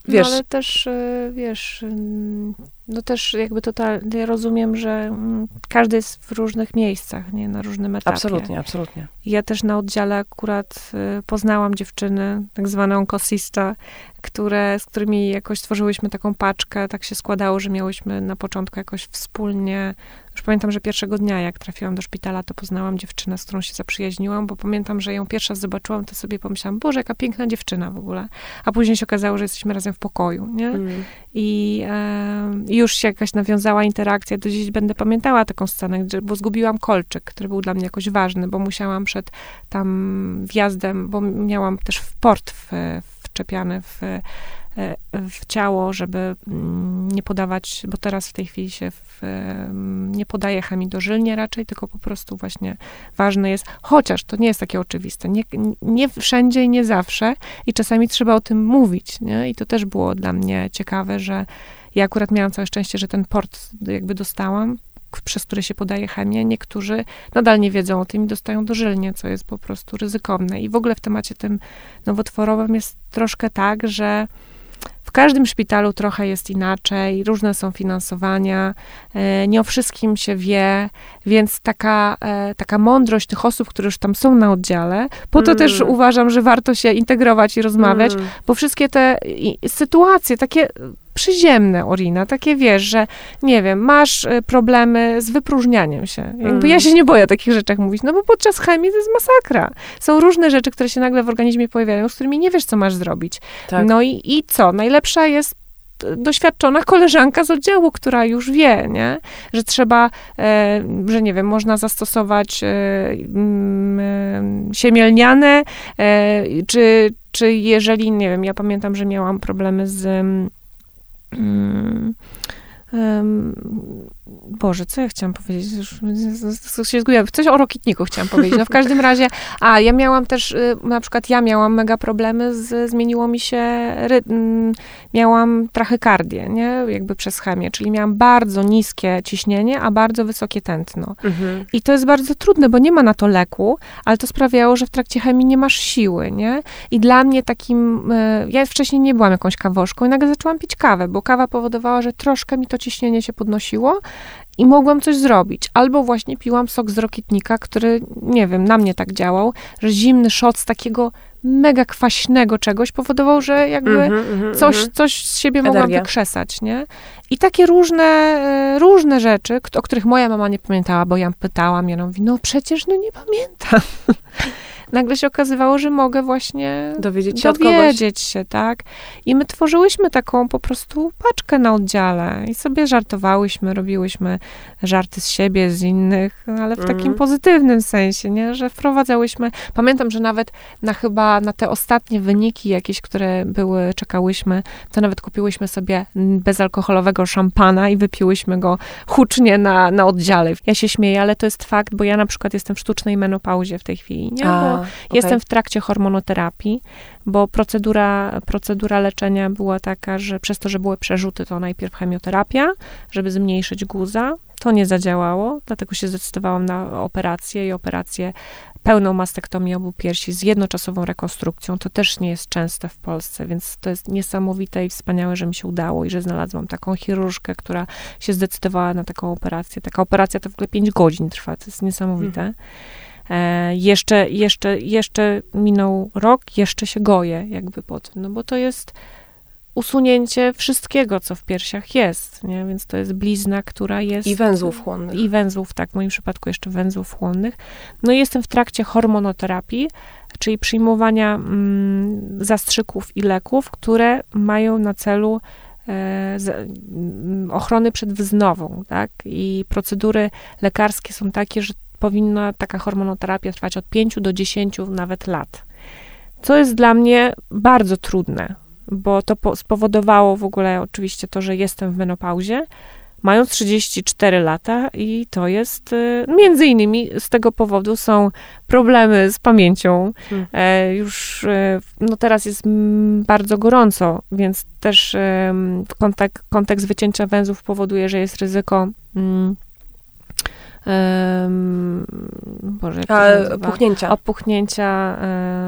wiesz... No ale też, e, wiesz, no też jakby totalnie rozumiem, że mm, każdy jest w różnych miejscach, nie, na różnym etapie. Absolutnie, absolutnie. Ja też na oddziale akurat y, poznałam dziewczyny, tak zwane onkosista, które, z którymi jakoś stworzyłyśmy taką paczkę. Tak się składało, że miałyśmy na początku jakoś wspólnie już pamiętam, że pierwszego dnia, jak trafiłam do szpitala, to poznałam dziewczynę, z którą się zaprzyjaźniłam, bo pamiętam, że ją pierwsza zobaczyłam, to sobie pomyślałam, Boże, jaka piękna dziewczyna w ogóle. A później się okazało, że jesteśmy razem w pokoju, nie? Mm. I e, już się jakaś nawiązała interakcja. Do dziś będę pamiętała taką scenę, bo zgubiłam kolczyk, który był dla mnie jakoś ważny, bo musiałam przed tam wjazdem, bo miałam też w port w, wczepiany w E, w ciało, żeby mm, nie podawać, bo teraz w tej chwili się w, nie podaje chemii dożylnie raczej, tylko po prostu właśnie ważne jest, chociaż to nie jest takie oczywiste, nie, nie wszędzie i nie zawsze i czasami trzeba o tym mówić, nie? I to też było dla mnie ciekawe, że ja akurat miałam całe szczęście, że ten port jakby dostałam, przez który się podaje chemię. Niektórzy nadal nie wiedzą o tym i dostają dożylnie, co jest po prostu ryzykowne. I w ogóle w temacie tym nowotworowym jest troszkę tak, że w każdym szpitalu trochę jest inaczej, różne są finansowania, e, nie o wszystkim się wie, więc taka, e, taka mądrość tych osób, które już tam są na oddziale, po to mm. też uważam, że warto się integrować i rozmawiać, mm. bo wszystkie te sytuacje, takie przyziemne, Orina, takie wiesz, że nie wiem, masz e, problemy z wypróżnianiem się. Jakby mm. ja się nie boję o takich rzeczach mówić, no bo podczas chemii to jest masakra. Są różne rzeczy, które się nagle w organizmie pojawiają, z którymi nie wiesz, co masz zrobić. Tak. No i, i co? Najlepsza jest doświadczona koleżanka z oddziału, która już wie, nie? że trzeba, e, że nie wiem, można zastosować e, mm, e, siemielniane, e, czy, czy jeżeli, nie wiem, ja pamiętam, że miałam problemy z mm, Boże, co ja chciałam powiedzieć? Już się zgubiłam. Coś o rokitniku chciałam powiedzieć. No w każdym razie, a ja miałam też, y, na przykład ja miałam mega problemy, z, zmieniło mi się, rytm, miałam trachykardię, nie? Jakby przez chemię, czyli miałam bardzo niskie ciśnienie, a bardzo wysokie tętno. Mhm. I to jest bardzo trudne, bo nie ma na to leku, ale to sprawiało, że w trakcie chemii nie masz siły, nie? I dla mnie takim, y, ja wcześniej nie byłam jakąś kawoszką i nagle zaczęłam pić kawę, bo kawa powodowała, że troszkę mi to ciśnienie się podnosiło, i mogłam coś zrobić. Albo właśnie piłam sok z rokitnika, który, nie wiem, na mnie tak działał, że zimny szot z takiego mega kwaśnego czegoś powodował, że jakby mm -hmm, coś, mm -hmm. coś z siebie Energia. mogłam wykrzesać, nie? I takie różne, e, różne rzeczy, o których moja mama nie pamiętała, bo ja pytałam, ja mówi, no przecież no nie pamiętam. Nagle się okazywało, że mogę właśnie dowiedzieć się, dowiedzieć się tak? I my tworzyłyśmy taką po prostu paczkę na oddziale i sobie żartowałyśmy, robiłyśmy żarty z siebie, z innych, ale w takim mm. pozytywnym sensie, nie? Że wprowadzałyśmy, pamiętam, że nawet na chyba, na te ostatnie wyniki jakieś, które były, czekałyśmy, to nawet kupiłyśmy sobie bezalkoholowego szampana i wypiłyśmy go hucznie na, na oddziale. Ja się śmieję, ale to jest fakt, bo ja na przykład jestem w sztucznej menopauzie w tej chwili, nie? Bo okay. jestem w trakcie hormonoterapii, bo procedura, procedura leczenia była taka, że przez to, że były przerzuty, to najpierw chemioterapia, żeby zmniejszyć guza. To nie zadziałało, dlatego się zdecydowałam na operację i operację pełną mastektomię obu piersi z jednoczasową rekonstrukcją. To też nie jest częste w Polsce, więc to jest niesamowite i wspaniałe, że mi się udało i że znalazłam taką chirurżkę, która się zdecydowała na taką operację. Taka operacja to w ogóle 5 godzin trwa, to jest niesamowite. Mhm. E, jeszcze, jeszcze, jeszcze minął rok, jeszcze się goję jakby po tym, no bo to jest usunięcie wszystkiego, co w piersiach jest, nie? Więc to jest blizna, która jest... I węzłów chłonnych. I węzłów, tak, w moim przypadku jeszcze węzłów chłonnych. No i jestem w trakcie hormonoterapii, czyli przyjmowania mm, zastrzyków i leków, które mają na celu e, z, mm, ochrony przed wznową, tak? I procedury lekarskie są takie, że powinna taka hormonoterapia trwać od 5 do 10 nawet lat. Co jest dla mnie bardzo trudne, bo to spowodowało w ogóle oczywiście to, że jestem w menopauzie, mając 34 lata i to jest, y, między innymi z tego powodu są problemy z pamięcią. Hmm. E, już, e, no teraz jest bardzo gorąco, więc też kontek kontekst wycięcia węzłów powoduje, że jest ryzyko mm, Um, Boże, jak A, puchnięcia. Opuchnięcia.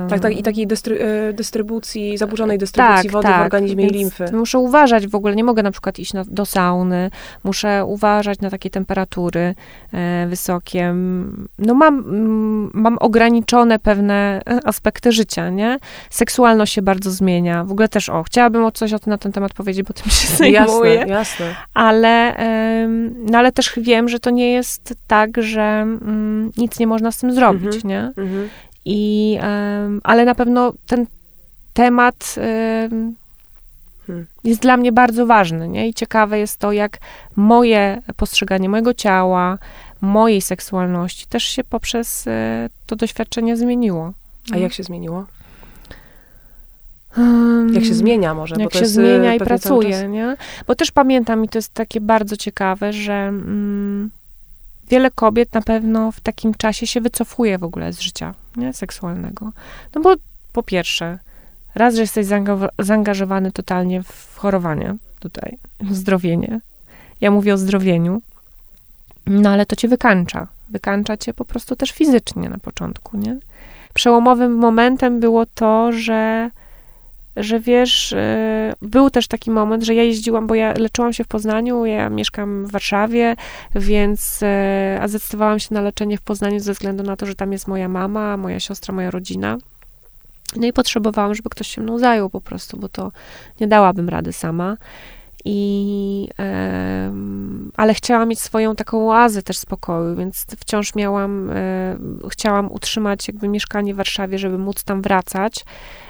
em, Tak, tak, i takiej dystry, e, dystrybucji, zaburzonej dystrybucji wody w organizmie i Tak, limfy. Muszę uważać w ogóle, nie mogę na przykład iść na, do sauny, muszę uważać na takie temperatury e, wysokie. No mam, mm, mam ograniczone pewne e, aspekty życia, nie? Seksualność się bardzo zmienia. W ogóle też, o, chciałabym o coś o tym, na ten temat powiedzieć, bo tym się zajmuję. Jasne, jasne. Ale, em, no ale też wiem, że to nie jest tak, że mm, nic nie można z tym zrobić, Mhm. nie? Mhm. I, em, ale na pewno ten temat em, Hmm. jest dla mnie bardzo ważny, nie? I ciekawe jest to, jak moje postrzeganie mojego ciała, mojej seksualności też się poprzez e, to doświadczenie zmieniło. A jak się zmieniło? Um, Jak się zmienia może? jak się e, zmienia i pracuje, nie? Bo też pamiętam, i to jest takie bardzo ciekawe, że mm, wiele kobiet na pewno w takim czasie się wycofuje w ogóle z życia, nie? Seksualnego. No bo po pierwsze, raz, że jesteś zaanga- zaangażowany totalnie w chorowanie tutaj, w zdrowienie. Ja mówię o zdrowieniu, no ale to cię wykańcza. Wykańcza cię po prostu też fizycznie na początku, nie? Przełomowym momentem było to, że że wiesz, e, był też taki moment, że ja jeździłam, bo ja leczyłam się w Poznaniu, ja mieszkam w Warszawie, więc e, a zdecydowałam się na leczenie w Poznaniu ze względu na to, że tam jest moja mama, moja siostra, moja rodzina. No i potrzebowałam, żeby ktoś się mną zajął po prostu, bo to nie dałabym rady sama. I, em, ale chciałam mieć swoją taką oazę też spokoju, więc wciąż miałam, e, chciałam utrzymać jakby mieszkanie w Warszawie, żeby móc tam wracać,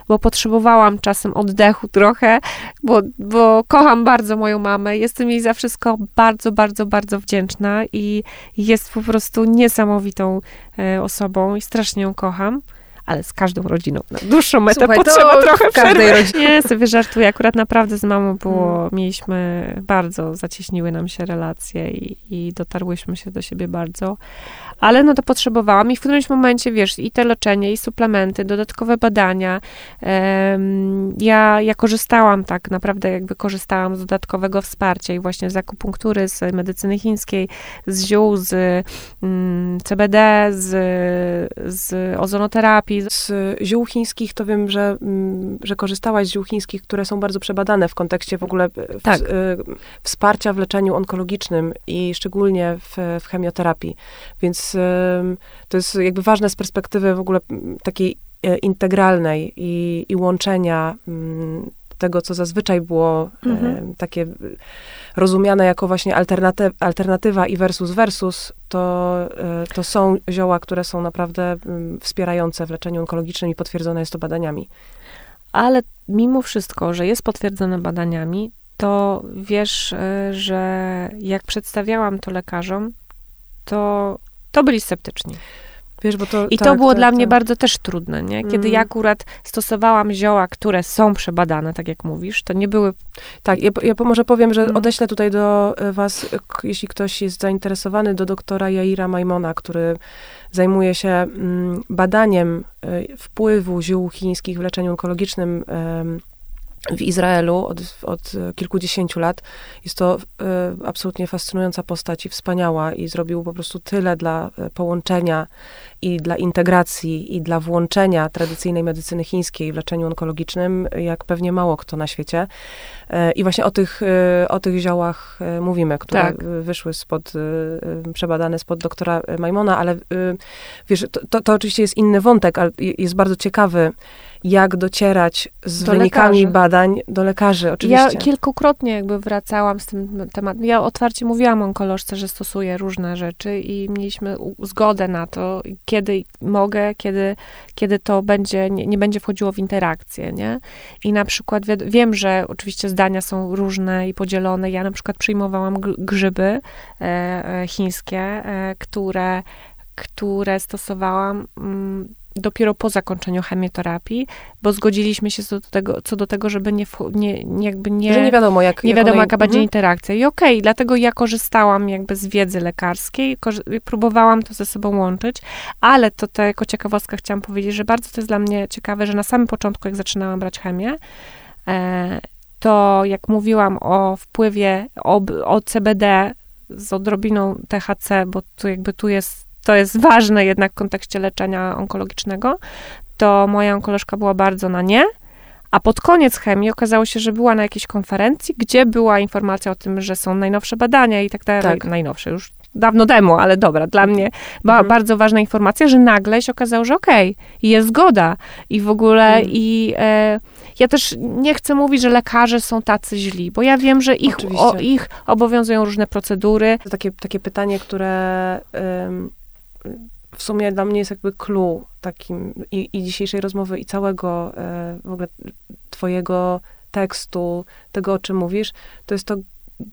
bo potrzebowałam czasem oddechu trochę, bo, bo kocham bardzo moją mamę, jestem jej za wszystko bardzo, bardzo, bardzo wdzięczna i jest po prostu niesamowitą e, osobą i strasznie ją kocham. Ale z każdą rodziną na dłuższą metę Słuchaj, to potrzeba trochę w każdej przerwy. rodzinie. Nie, sobie żartuję. Akurat naprawdę z mamą było, Mm. mieliśmy bardzo, zacieśniły nam się relacje i, i dotarłyśmy się do siebie bardzo. Ale no to potrzebowałam i w którymś momencie, wiesz, i te leczenie, i suplementy, dodatkowe badania. Ja, ja korzystałam tak, naprawdę jakby korzystałam z dodatkowego wsparcia i właśnie z akupunktury, z medycyny chińskiej, z ziół, z mm, CBD, z, z ozonoterapii. Z ziół chińskich to wiem, że, mm, że korzystałaś z ziół chińskich, które są bardzo przebadane w kontekście w ogóle e, w, Tak. e, wsparcia w leczeniu onkologicznym i szczególnie w, w chemioterapii. Więc to jest jakby ważne z perspektywy w ogóle mm, takiej e, integralnej i, i łączenia mm, tego, co zazwyczaj było e, Mhm. takie e, rozumiane jako właśnie alternaty, alternatywa i versus versus, to, e, to są zioła, które są naprawdę mm, wspierające w leczeniu onkologicznym i potwierdzone jest to badaniami. Ale mimo wszystko, że jest potwierdzone badaniami, to wiesz, y, że jak przedstawiałam to lekarzom, to, to byli sceptyczni. Wiesz, to, I to tak, było tak, dla mnie tak. bardzo też trudne, nie? Kiedy Mhm. ja akurat stosowałam zioła, które są przebadane, tak jak mówisz, to nie były Tak, ja, ja może powiem, że Mhm. odeślę tutaj do e, was, jeśli ktoś jest zainteresowany, do doktora Jaira Majmona, który zajmuje się mm, badaniem e, wpływu ziół chińskich w leczeniu onkologicznym em, w Izraelu od, od kilkudziesięciu lat. Jest to e, absolutnie fascynująca postać i wspaniała i zrobił po prostu tyle dla e, połączenia i dla integracji i dla włączenia tradycyjnej medycyny chińskiej w leczeniu onkologicznym, jak pewnie mało kto na świecie. E, I właśnie o tych, e, o tych ziołach mówimy, które Tak. wyszły spod, przebadane spod doktora Majmona, ale wiesz, to, to, to oczywiście jest inny wątek, ale je- jest bardzo ciekawy, jak docierać z Do wynikami lekarzy. badań do lekarzy, oczywiście. Ja kilkukrotnie jakby wracałam z tym tematem. Ja otwarcie mówiłam onkolożce, że stosuję różne rzeczy i mieliśmy zgodę na to, kiedy mogę, kiedy, kiedy to będzie, nie, nie będzie wchodziło w interakcję, nie? I na przykład wiem, że oczywiście zdania są różne i podzielone. Ja na przykład przyjmowałam grzyby e, e, chińskie, e, które, które stosowałam mm, dopiero po zakończeniu chemioterapii, bo zgodziliśmy się co do tego, co do tego żeby nie, nie, nie jakby nie... że nie wiadomo, jak Nie jak wiadomo, jaka będzie Mhm. interakcja. I okej, dlatego ja korzystałam jakby z wiedzy lekarskiej, próbowałam to ze sobą łączyć, ale to, to jako ciekawostka chciałam powiedzieć, że bardzo to jest dla mnie ciekawe, że na samym początku, jak zaczynałam brać chemię, e, to jak mówiłam o wpływie o CBD z odrobiną THC, bo tu jakby tu jest, to jest ważne jednak w kontekście leczenia onkologicznego, to moja onkolożka była bardzo na nie. A pod koniec chemii okazało się, że była na jakiejś konferencji, gdzie była informacja o tym, że są najnowsze badania i tak dalej. Tak. Najnowsze, już dawno temu, ale dobra, dla mnie ba mhm. bardzo ważna informacja, że nagle się okazało, że okej, okay, jest zgoda i w ogóle mhm. i e, ja też nie chcę mówić, że lekarze są tacy źli, bo ja wiem, że ich, o, ich obowiązują różne procedury. To takie, takie pytanie, które ym, w sumie dla mnie jest jakby clue takim i, i dzisiejszej rozmowy i całego y, w ogóle twojego tekstu, tego o czym mówisz, to jest to,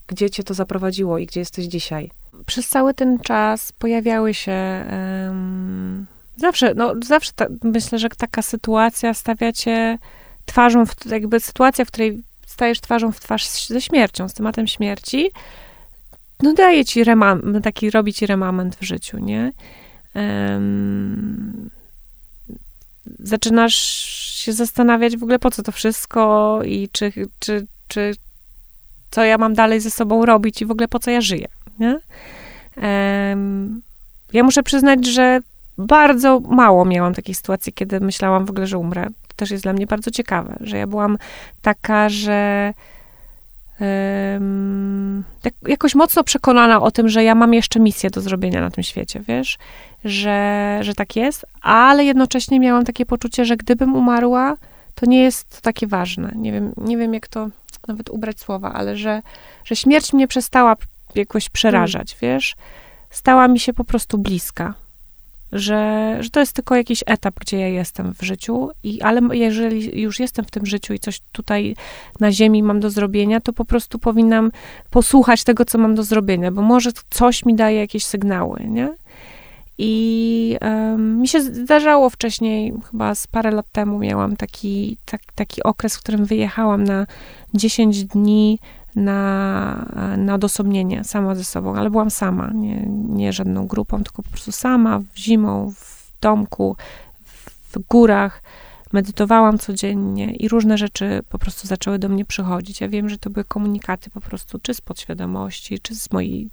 gdzie cię to zaprowadziło i gdzie jesteś dzisiaj przez cały ten czas pojawiały się um, zawsze, no zawsze ta, myślę, że taka sytuacja stawia cię twarzą, w, jakby sytuacja, w której stajesz twarzą w twarz ze śmiercią, z tematem śmierci, no daje ci remam, taki robi ci remament w życiu, nie? Um, zaczynasz się zastanawiać w ogóle po co to wszystko i czy, czy, czy co ja mam dalej ze sobą robić i w ogóle po co ja żyję, nie? Um, ja muszę przyznać, że bardzo mało miałam takiej sytuacji, kiedy myślałam w ogóle, że umrę. To też jest dla mnie bardzo ciekawe, że ja byłam taka, że jakoś mocno przekonana o tym, że ja mam jeszcze misję do zrobienia na tym świecie, wiesz, że, że tak jest, ale jednocześnie miałam takie poczucie, że gdybym umarła, to nie jest to takie ważne. Nie wiem, nie wiem jak to nawet ubrać słowa, ale że, że śmierć mnie przestała jakoś przerażać, hmm. wiesz? Stała mi się po prostu bliska. Że, że to jest tylko jakiś etap, gdzie ja jestem w życiu, i, ale jeżeli już jestem w tym życiu i coś tutaj na ziemi mam do zrobienia, to po prostu powinnam posłuchać tego, co mam do zrobienia, bo może coś mi daje jakieś sygnały, nie? I um, mi się zdarzało wcześniej, chyba z parę lat temu miałam taki, tak, taki okres, w którym wyjechałam na 10 dni na, na odosobnienie sama ze sobą, ale byłam sama, nie, nie żadną grupą, tylko po prostu sama, w zimą, w domku, w górach. Medytowałam codziennie i różne rzeczy po prostu zaczęły do mnie przychodzić. Ja wiem, że to były komunikaty po prostu, czy z podświadomości, czy z mojej,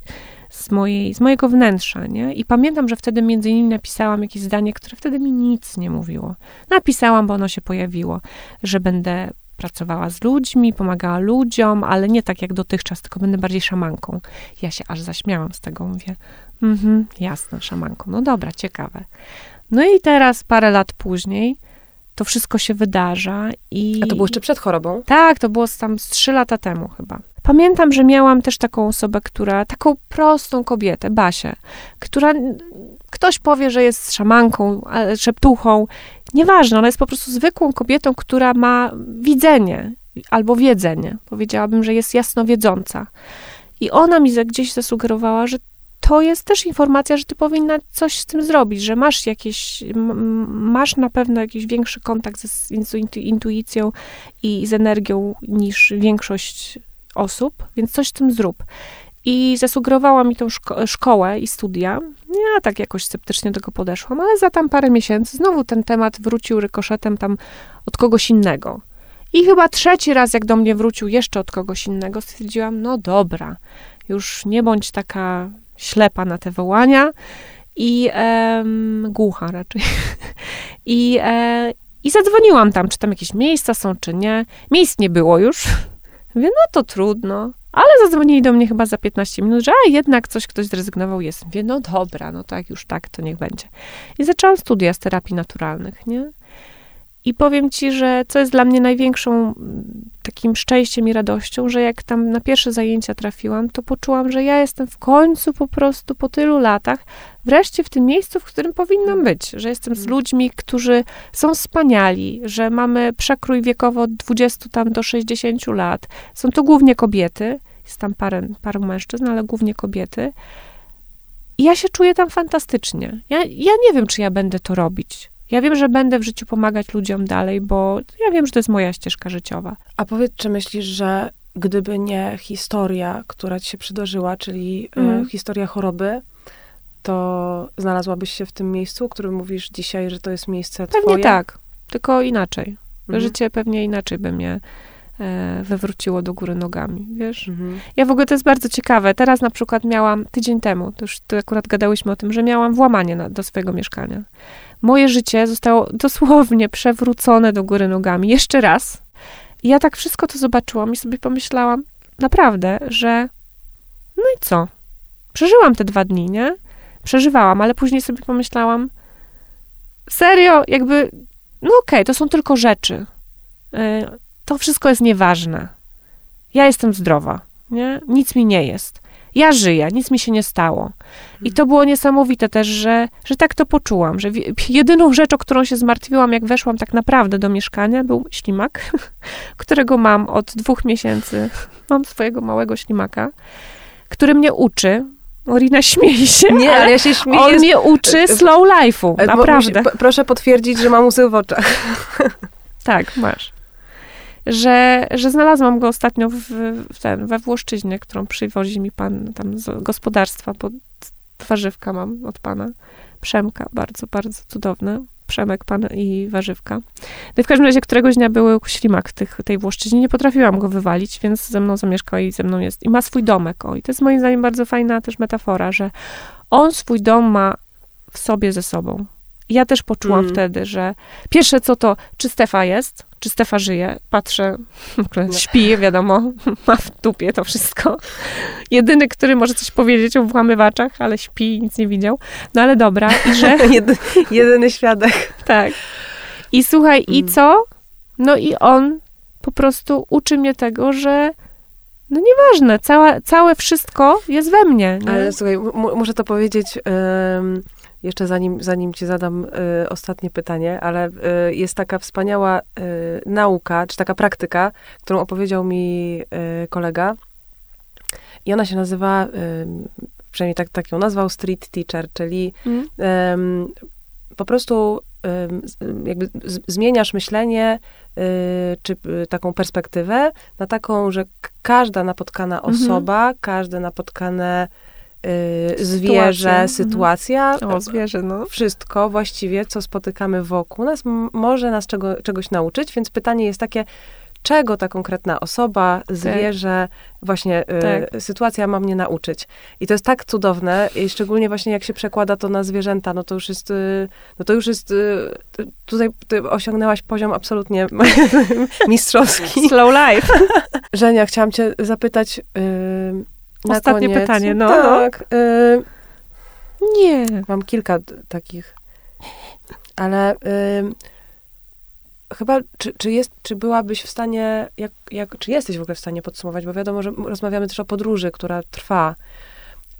z mojej, z mojego wnętrza, nie? I pamiętam, że wtedy między innymi napisałam jakieś zdanie, które wtedy mi nic nie mówiło. Napisałam, bo ono się pojawiło, że będę pracowała z ludźmi, pomagała ludziom, ale nie tak jak dotychczas, tylko będę bardziej szamanką. Ja się aż zaśmiałam z tego, mówię, mhm, jasne, szamanką. No dobra, ciekawe. No i teraz, parę lat później, to wszystko się wydarza i... A to było jeszcze przed chorobą? Tak, to było tam z trzy lata temu chyba. Pamiętam, że miałam też taką osobę, która, taką prostą kobietę, Basię, która ktoś powie, że jest szamanką, szeptuchą. Nieważne, ona jest po prostu zwykłą kobietą, która ma widzenie albo wiedzenie. Powiedziałabym, że jest jasnowiedząca. I ona mi gdzieś zasugerowała, że to jest też informacja, że ty powinna coś z tym zrobić, że masz jakieś, masz na pewno jakiś większy kontakt z intuicją i z energią niż większość osób, więc coś z tym zrób. I zasugerowała mi tą szko szkołę i studia. Ja tak jakoś sceptycznie do tego podeszłam, ale za tam parę miesięcy znowu ten temat wrócił rykoszetem tam od kogoś innego. I chyba trzeci raz, jak do mnie wrócił jeszcze od kogoś innego, stwierdziłam, no dobra, już nie bądź taka ślepa na te wołania i em, głucha raczej. I, e, I zadzwoniłam tam, czy tam jakieś miejsca są, czy nie. Miejsc nie było już. Mówię, no to trudno. Ale zadzwonili do mnie chyba za 15 minut, że a, jednak coś ktoś zrezygnował jest. Mówię, no dobra, no tak, już tak, to niech będzie. I zaczęłam studia z terapii naturalnych, nie? I powiem ci, że co jest dla mnie największą takim szczęściem i radością, że jak tam na pierwsze zajęcia trafiłam, to poczułam, że ja jestem w końcu po prostu po tylu latach wreszcie w tym miejscu, w którym powinnam być, że jestem z mm. ludźmi, którzy są wspaniali, że mamy przekrój wiekowo od 20 tam do 60 lat. Są to głównie kobiety, jest tam parę, paru mężczyzn, ale głównie kobiety. I ja się czuję tam fantastycznie. Ja, ja nie wiem, czy ja będę to robić. Ja wiem, że będę w życiu pomagać ludziom dalej, bo ja wiem, że to jest moja ścieżka życiowa. A powiedz, czy myślisz, że gdyby nie historia, która ci się przydarzyła, czyli mm. historia choroby, to znalazłabyś się w tym miejscu, o którym mówisz dzisiaj, że to jest miejsce pewnie twoje? Pewnie tak, tylko inaczej. Mhm. Życie pewnie inaczej by mnie e, wywróciło do góry nogami, wiesz? Mhm. Ja w ogóle to jest bardzo ciekawe. Teraz na przykład miałam, tydzień temu, to już to akurat gadałyśmy o tym, że miałam włamanie na, do swojego mieszkania. Moje życie zostało dosłownie przewrócone do góry nogami. Jeszcze raz. I ja tak wszystko to zobaczyłam i sobie pomyślałam, naprawdę, że no i co? Przeżyłam te dwa dni, nie? Przeżywałam, ale później sobie pomyślałam, serio, jakby, no okej, to są tylko rzeczy. Y, To wszystko jest nieważne. Ja jestem zdrowa, nie? Nic mi nie jest. Ja żyję, nic mi się nie stało. I to było niesamowite też, że, że tak to poczułam, że jedyną rzecz, o którą się zmartwiłam, jak weszłam tak naprawdę do mieszkania, był ślimak, którego mam od dwóch miesięcy. Mam swojego małego ślimaka, który mnie uczy. Orina śmieje się, Nie, ale ja się on śmieję. mnie uczy slow life'u, E, naprawdę. proszę potwierdzić, że mam łzy w oczach. Tak, masz. Że, że znalazłam go ostatnio w, w ten, we Włoszczyźnie, którą przywozi mi pan tam z gospodarstwa, bo warzywka mam od pana. Przemka, bardzo, bardzo cudowne. Przemek, pan i warzywka. No i w każdym razie któregoś dnia był ślimak tych, tej Włoszczyźnie. Nie potrafiłam go wywalić, więc ze mną zamieszkał i ze mną jest. I ma swój domek. O, i to jest moim zdaniem bardzo fajna też metafora, że on swój dom ma w sobie ze sobą. I Ja też poczułam Mm. wtedy, że pierwsze co to, czy Stefa jest, czy Stefa żyje. Patrzę, No. śpi, wiadomo, ma w dupie to wszystko. Jedyny, który może coś powiedzieć o włamywaczach, ale śpi i nic nie widział. No ale dobra, i że Jedy, jedyny świadek. tak. I słuchaj, i Mm. co? No i on po prostu uczy mnie tego, że no nieważne, cała, całe wszystko jest we mnie. Nie? Ale słuchaj, mu- muszę to powiedzieć em, jeszcze zanim, zanim ci zadam e, ostatnie pytanie, ale e, jest taka wspaniała e, nauka, czy taka praktyka, którą opowiedział mi e, kolega. I ona się nazywa, em, przynajmniej tak, tak ją nazwał, street teacher, czyli Mm? po prostu jakby z, zmieniasz myślenie, y, czy y, taką perspektywę na taką, że każda napotkana Mhm. osoba, każde napotkane y, zwierzę, mhm. sytuacja, O, zwierzę, no. wszystko właściwie, co spotykamy wokół nas, może nas czego, czegoś nauczyć, więc pytanie jest takie, czego ta konkretna osoba, zwierzę, właśnie y, Tak. sytuacja ma mnie nauczyć. I to jest tak cudowne, i szczególnie właśnie jak się przekłada to na zwierzęta, no to już jest, y, no to już jest, y, tutaj ty osiągnęłaś poziom absolutnie mistrzowski. Slow life. Żenia, chciałam cię zapytać y, na Ostatnie koniec. pytanie, no. Tak, y, Nie. Mam kilka takich. Ale ym, chyba, czy, czy, jest, czy byłabyś w stanie, jak, jak, czy jesteś w ogóle w stanie podsumować, bo wiadomo, że rozmawiamy też o podróży, która trwa,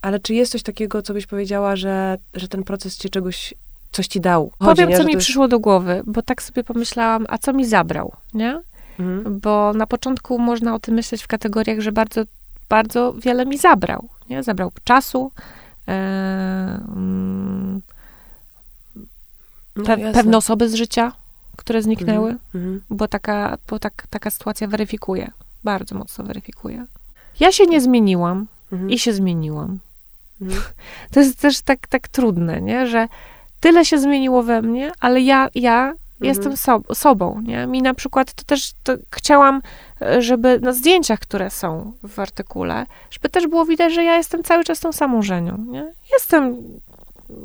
ale czy jest coś takiego, co byś powiedziała, że, że ten proces cię czegoś, coś ci dał? Chodzi, Powiem, nie? co mi jest- przyszło do głowy, bo tak sobie pomyślałam, a co mi zabrał, nie? Mhm. Bo na początku można o tym myśleć w kategoriach, że bardzo, bardzo wiele mi zabrał, nie? Zabrał czasu, e, mm, No, pe- jasne. pewne osoby z życia, które zniknęły. Mhm. bo, taka, bo tak, taka sytuacja weryfikuje, bardzo mocno weryfikuje. Ja się nie zmieniłam Mhm. i się zmieniłam. Mhm. To jest też tak, tak trudne, nie? że tyle się zmieniło we mnie, ale ja, ja jestem sob- sobą. Nie? Mi na przykład to też to chciałam, e, żeby na zdjęciach, które są w artykule, żeby też było widać, że ja jestem cały czas tą samą Żenią. Nie? Jestem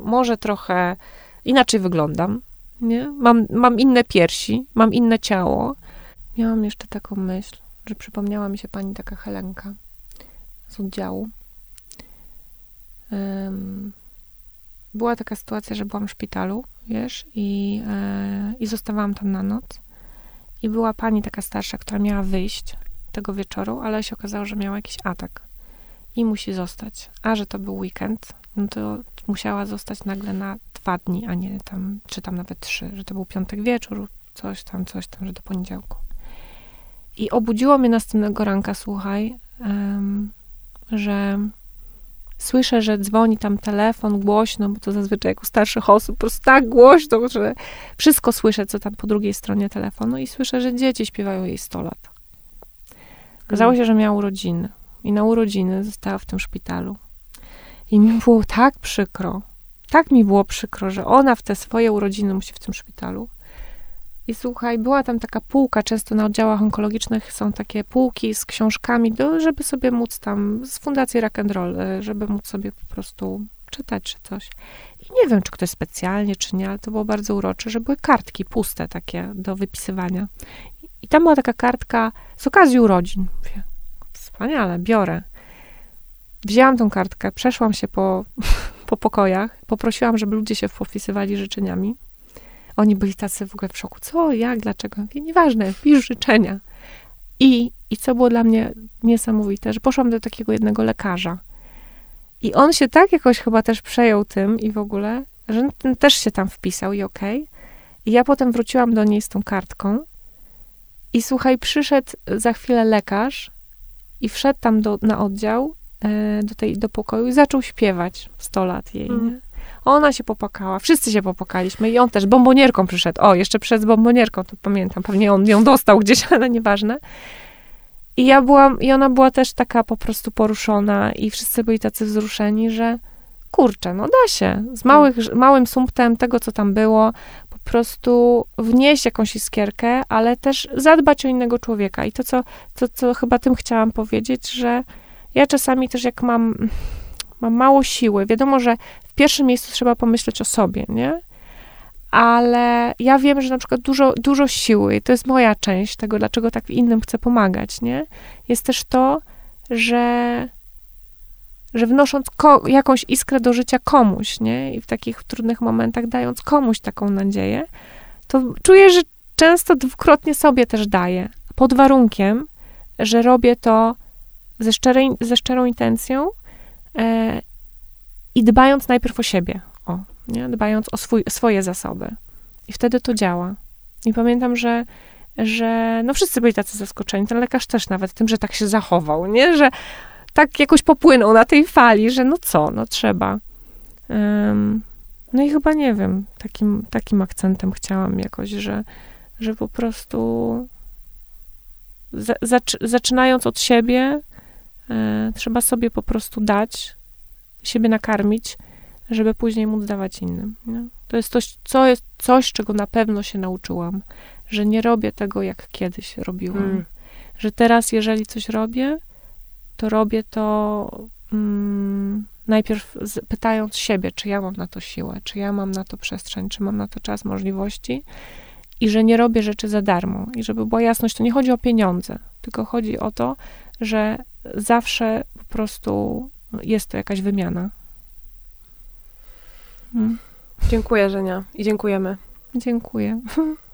może trochę inaczej wyglądam. Nie? Mam, mam inne piersi, mam inne ciało. Miałam jeszcze taką myśl, że przypomniała mi się pani taka Helenka z oddziału. Em, była taka sytuacja, że byłam w szpitalu, wiesz, i, e, i zostawałam tam na noc. I była pani taka starsza, która miała wyjść tego wieczoru, ale się okazało, że miała jakiś atak i musi zostać. A że to był weekend, no to musiała zostać nagle na dwa dni, a nie tam, czy tam nawet trzy, że to był piątek wieczór, coś tam, coś tam, że do poniedziałku. I obudziło mnie następnego ranka, słuchaj, em, że słyszę, że dzwoni tam telefon głośno, bo to zazwyczaj jak u starszych osób, po prostu tak głośno, że wszystko słyszę, co tam po drugiej stronie telefonu i słyszę, że dzieci śpiewają jej 100 lat. Okazało się, że miała urodziny i na urodziny została w tym szpitalu. I mi było tak przykro, tak mi było przykro, że ona w te swoje urodziny musi w tym szpitalu. I słuchaj, była tam taka półka, często na oddziałach onkologicznych są takie półki z książkami, do, żeby sobie móc tam, z Fundacji Rock and Roll, y, żeby móc sobie po prostu czytać czy coś. I nie wiem, czy ktoś specjalnie, czy nie, ale to było bardzo urocze, że były kartki puste takie do wypisywania. I tam była taka kartka z okazji urodzin. Mówię, wspaniale, biorę. Wzięłam tą kartkę, przeszłam się po, po pokojach, poprosiłam, żeby ludzie się popisywali życzeniami. Oni byli tacy w ogóle w szoku. Co, jak, dlaczego? Mówię, nieważne, pisz życzenia. I, I co było dla mnie niesamowite, że poszłam do takiego jednego lekarza. I on się tak jakoś chyba też przejął tym i w ogóle, że też się tam wpisał i okej. Okay. I ja potem wróciłam do niej z tą kartką i słuchaj, przyszedł za chwilę lekarz i wszedł tam do, na oddział, e, do, tej, do pokoju i zaczął śpiewać 100 lat jej, mm. Ona się popakała, wszyscy się popakaliśmy i on też bombonierką przyszedł. O, jeszcze przed bombonierką, to pamiętam, pewnie on ją dostał gdzieś, ale nieważne. I ja byłam, i ona była też taka po prostu poruszona i wszyscy byli tacy wzruszeni, że kurczę, no da się. Z małych, małym sumptem tego, co tam było, po prostu wnieść jakąś iskierkę, ale też zadbać o innego człowieka. I to, co, to, co chyba tym chciałam powiedzieć, że ja czasami też jak mam, mam mało siły, wiadomo, że w pierwszym miejscu trzeba pomyśleć o sobie, nie? ale ja wiem, że na przykład dużo, dużo siły, i to jest moja część tego, dlaczego tak innym chcę pomagać, nie? Jest też to, że, że wnosząc jakąś iskrę do życia komuś, nie? I w takich trudnych momentach dając komuś taką nadzieję, to czuję, że często dwukrotnie sobie też daję, pod warunkiem, że robię to ze, szczerej, ze szczerą intencją i dbając najpierw o siebie, o, nie? dbając o swój, swoje zasoby. I wtedy to działa. I pamiętam, że, że no wszyscy byli tacy zaskoczeni, ten lekarz też nawet tym, że tak się zachował, nie? Że tak jakoś popłynął na tej fali, że no co, no trzeba. Um, no i chyba nie wiem, takim, takim akcentem chciałam jakoś, że, że po prostu zaczynając od siebie, e, trzeba sobie po prostu dać, siebie nakarmić, żeby później móc dawać innym. Nie? To jest coś, co jest coś, czego na pewno się nauczyłam, że nie robię tego, jak kiedyś robiłam. Mm. Że teraz, jeżeli coś robię, to robię to mm, najpierw z, pytając siebie, czy ja mam na to siłę, czy ja mam na to przestrzeń, czy mam na to czas, możliwości i że nie robię rzeczy za darmo. I żeby była jasność, to nie chodzi o pieniądze, tylko chodzi o to, że zawsze po prostu jest to jakaś wymiana. Hmm. Dziękuję, Żenia. I dziękujemy. Dziękuję.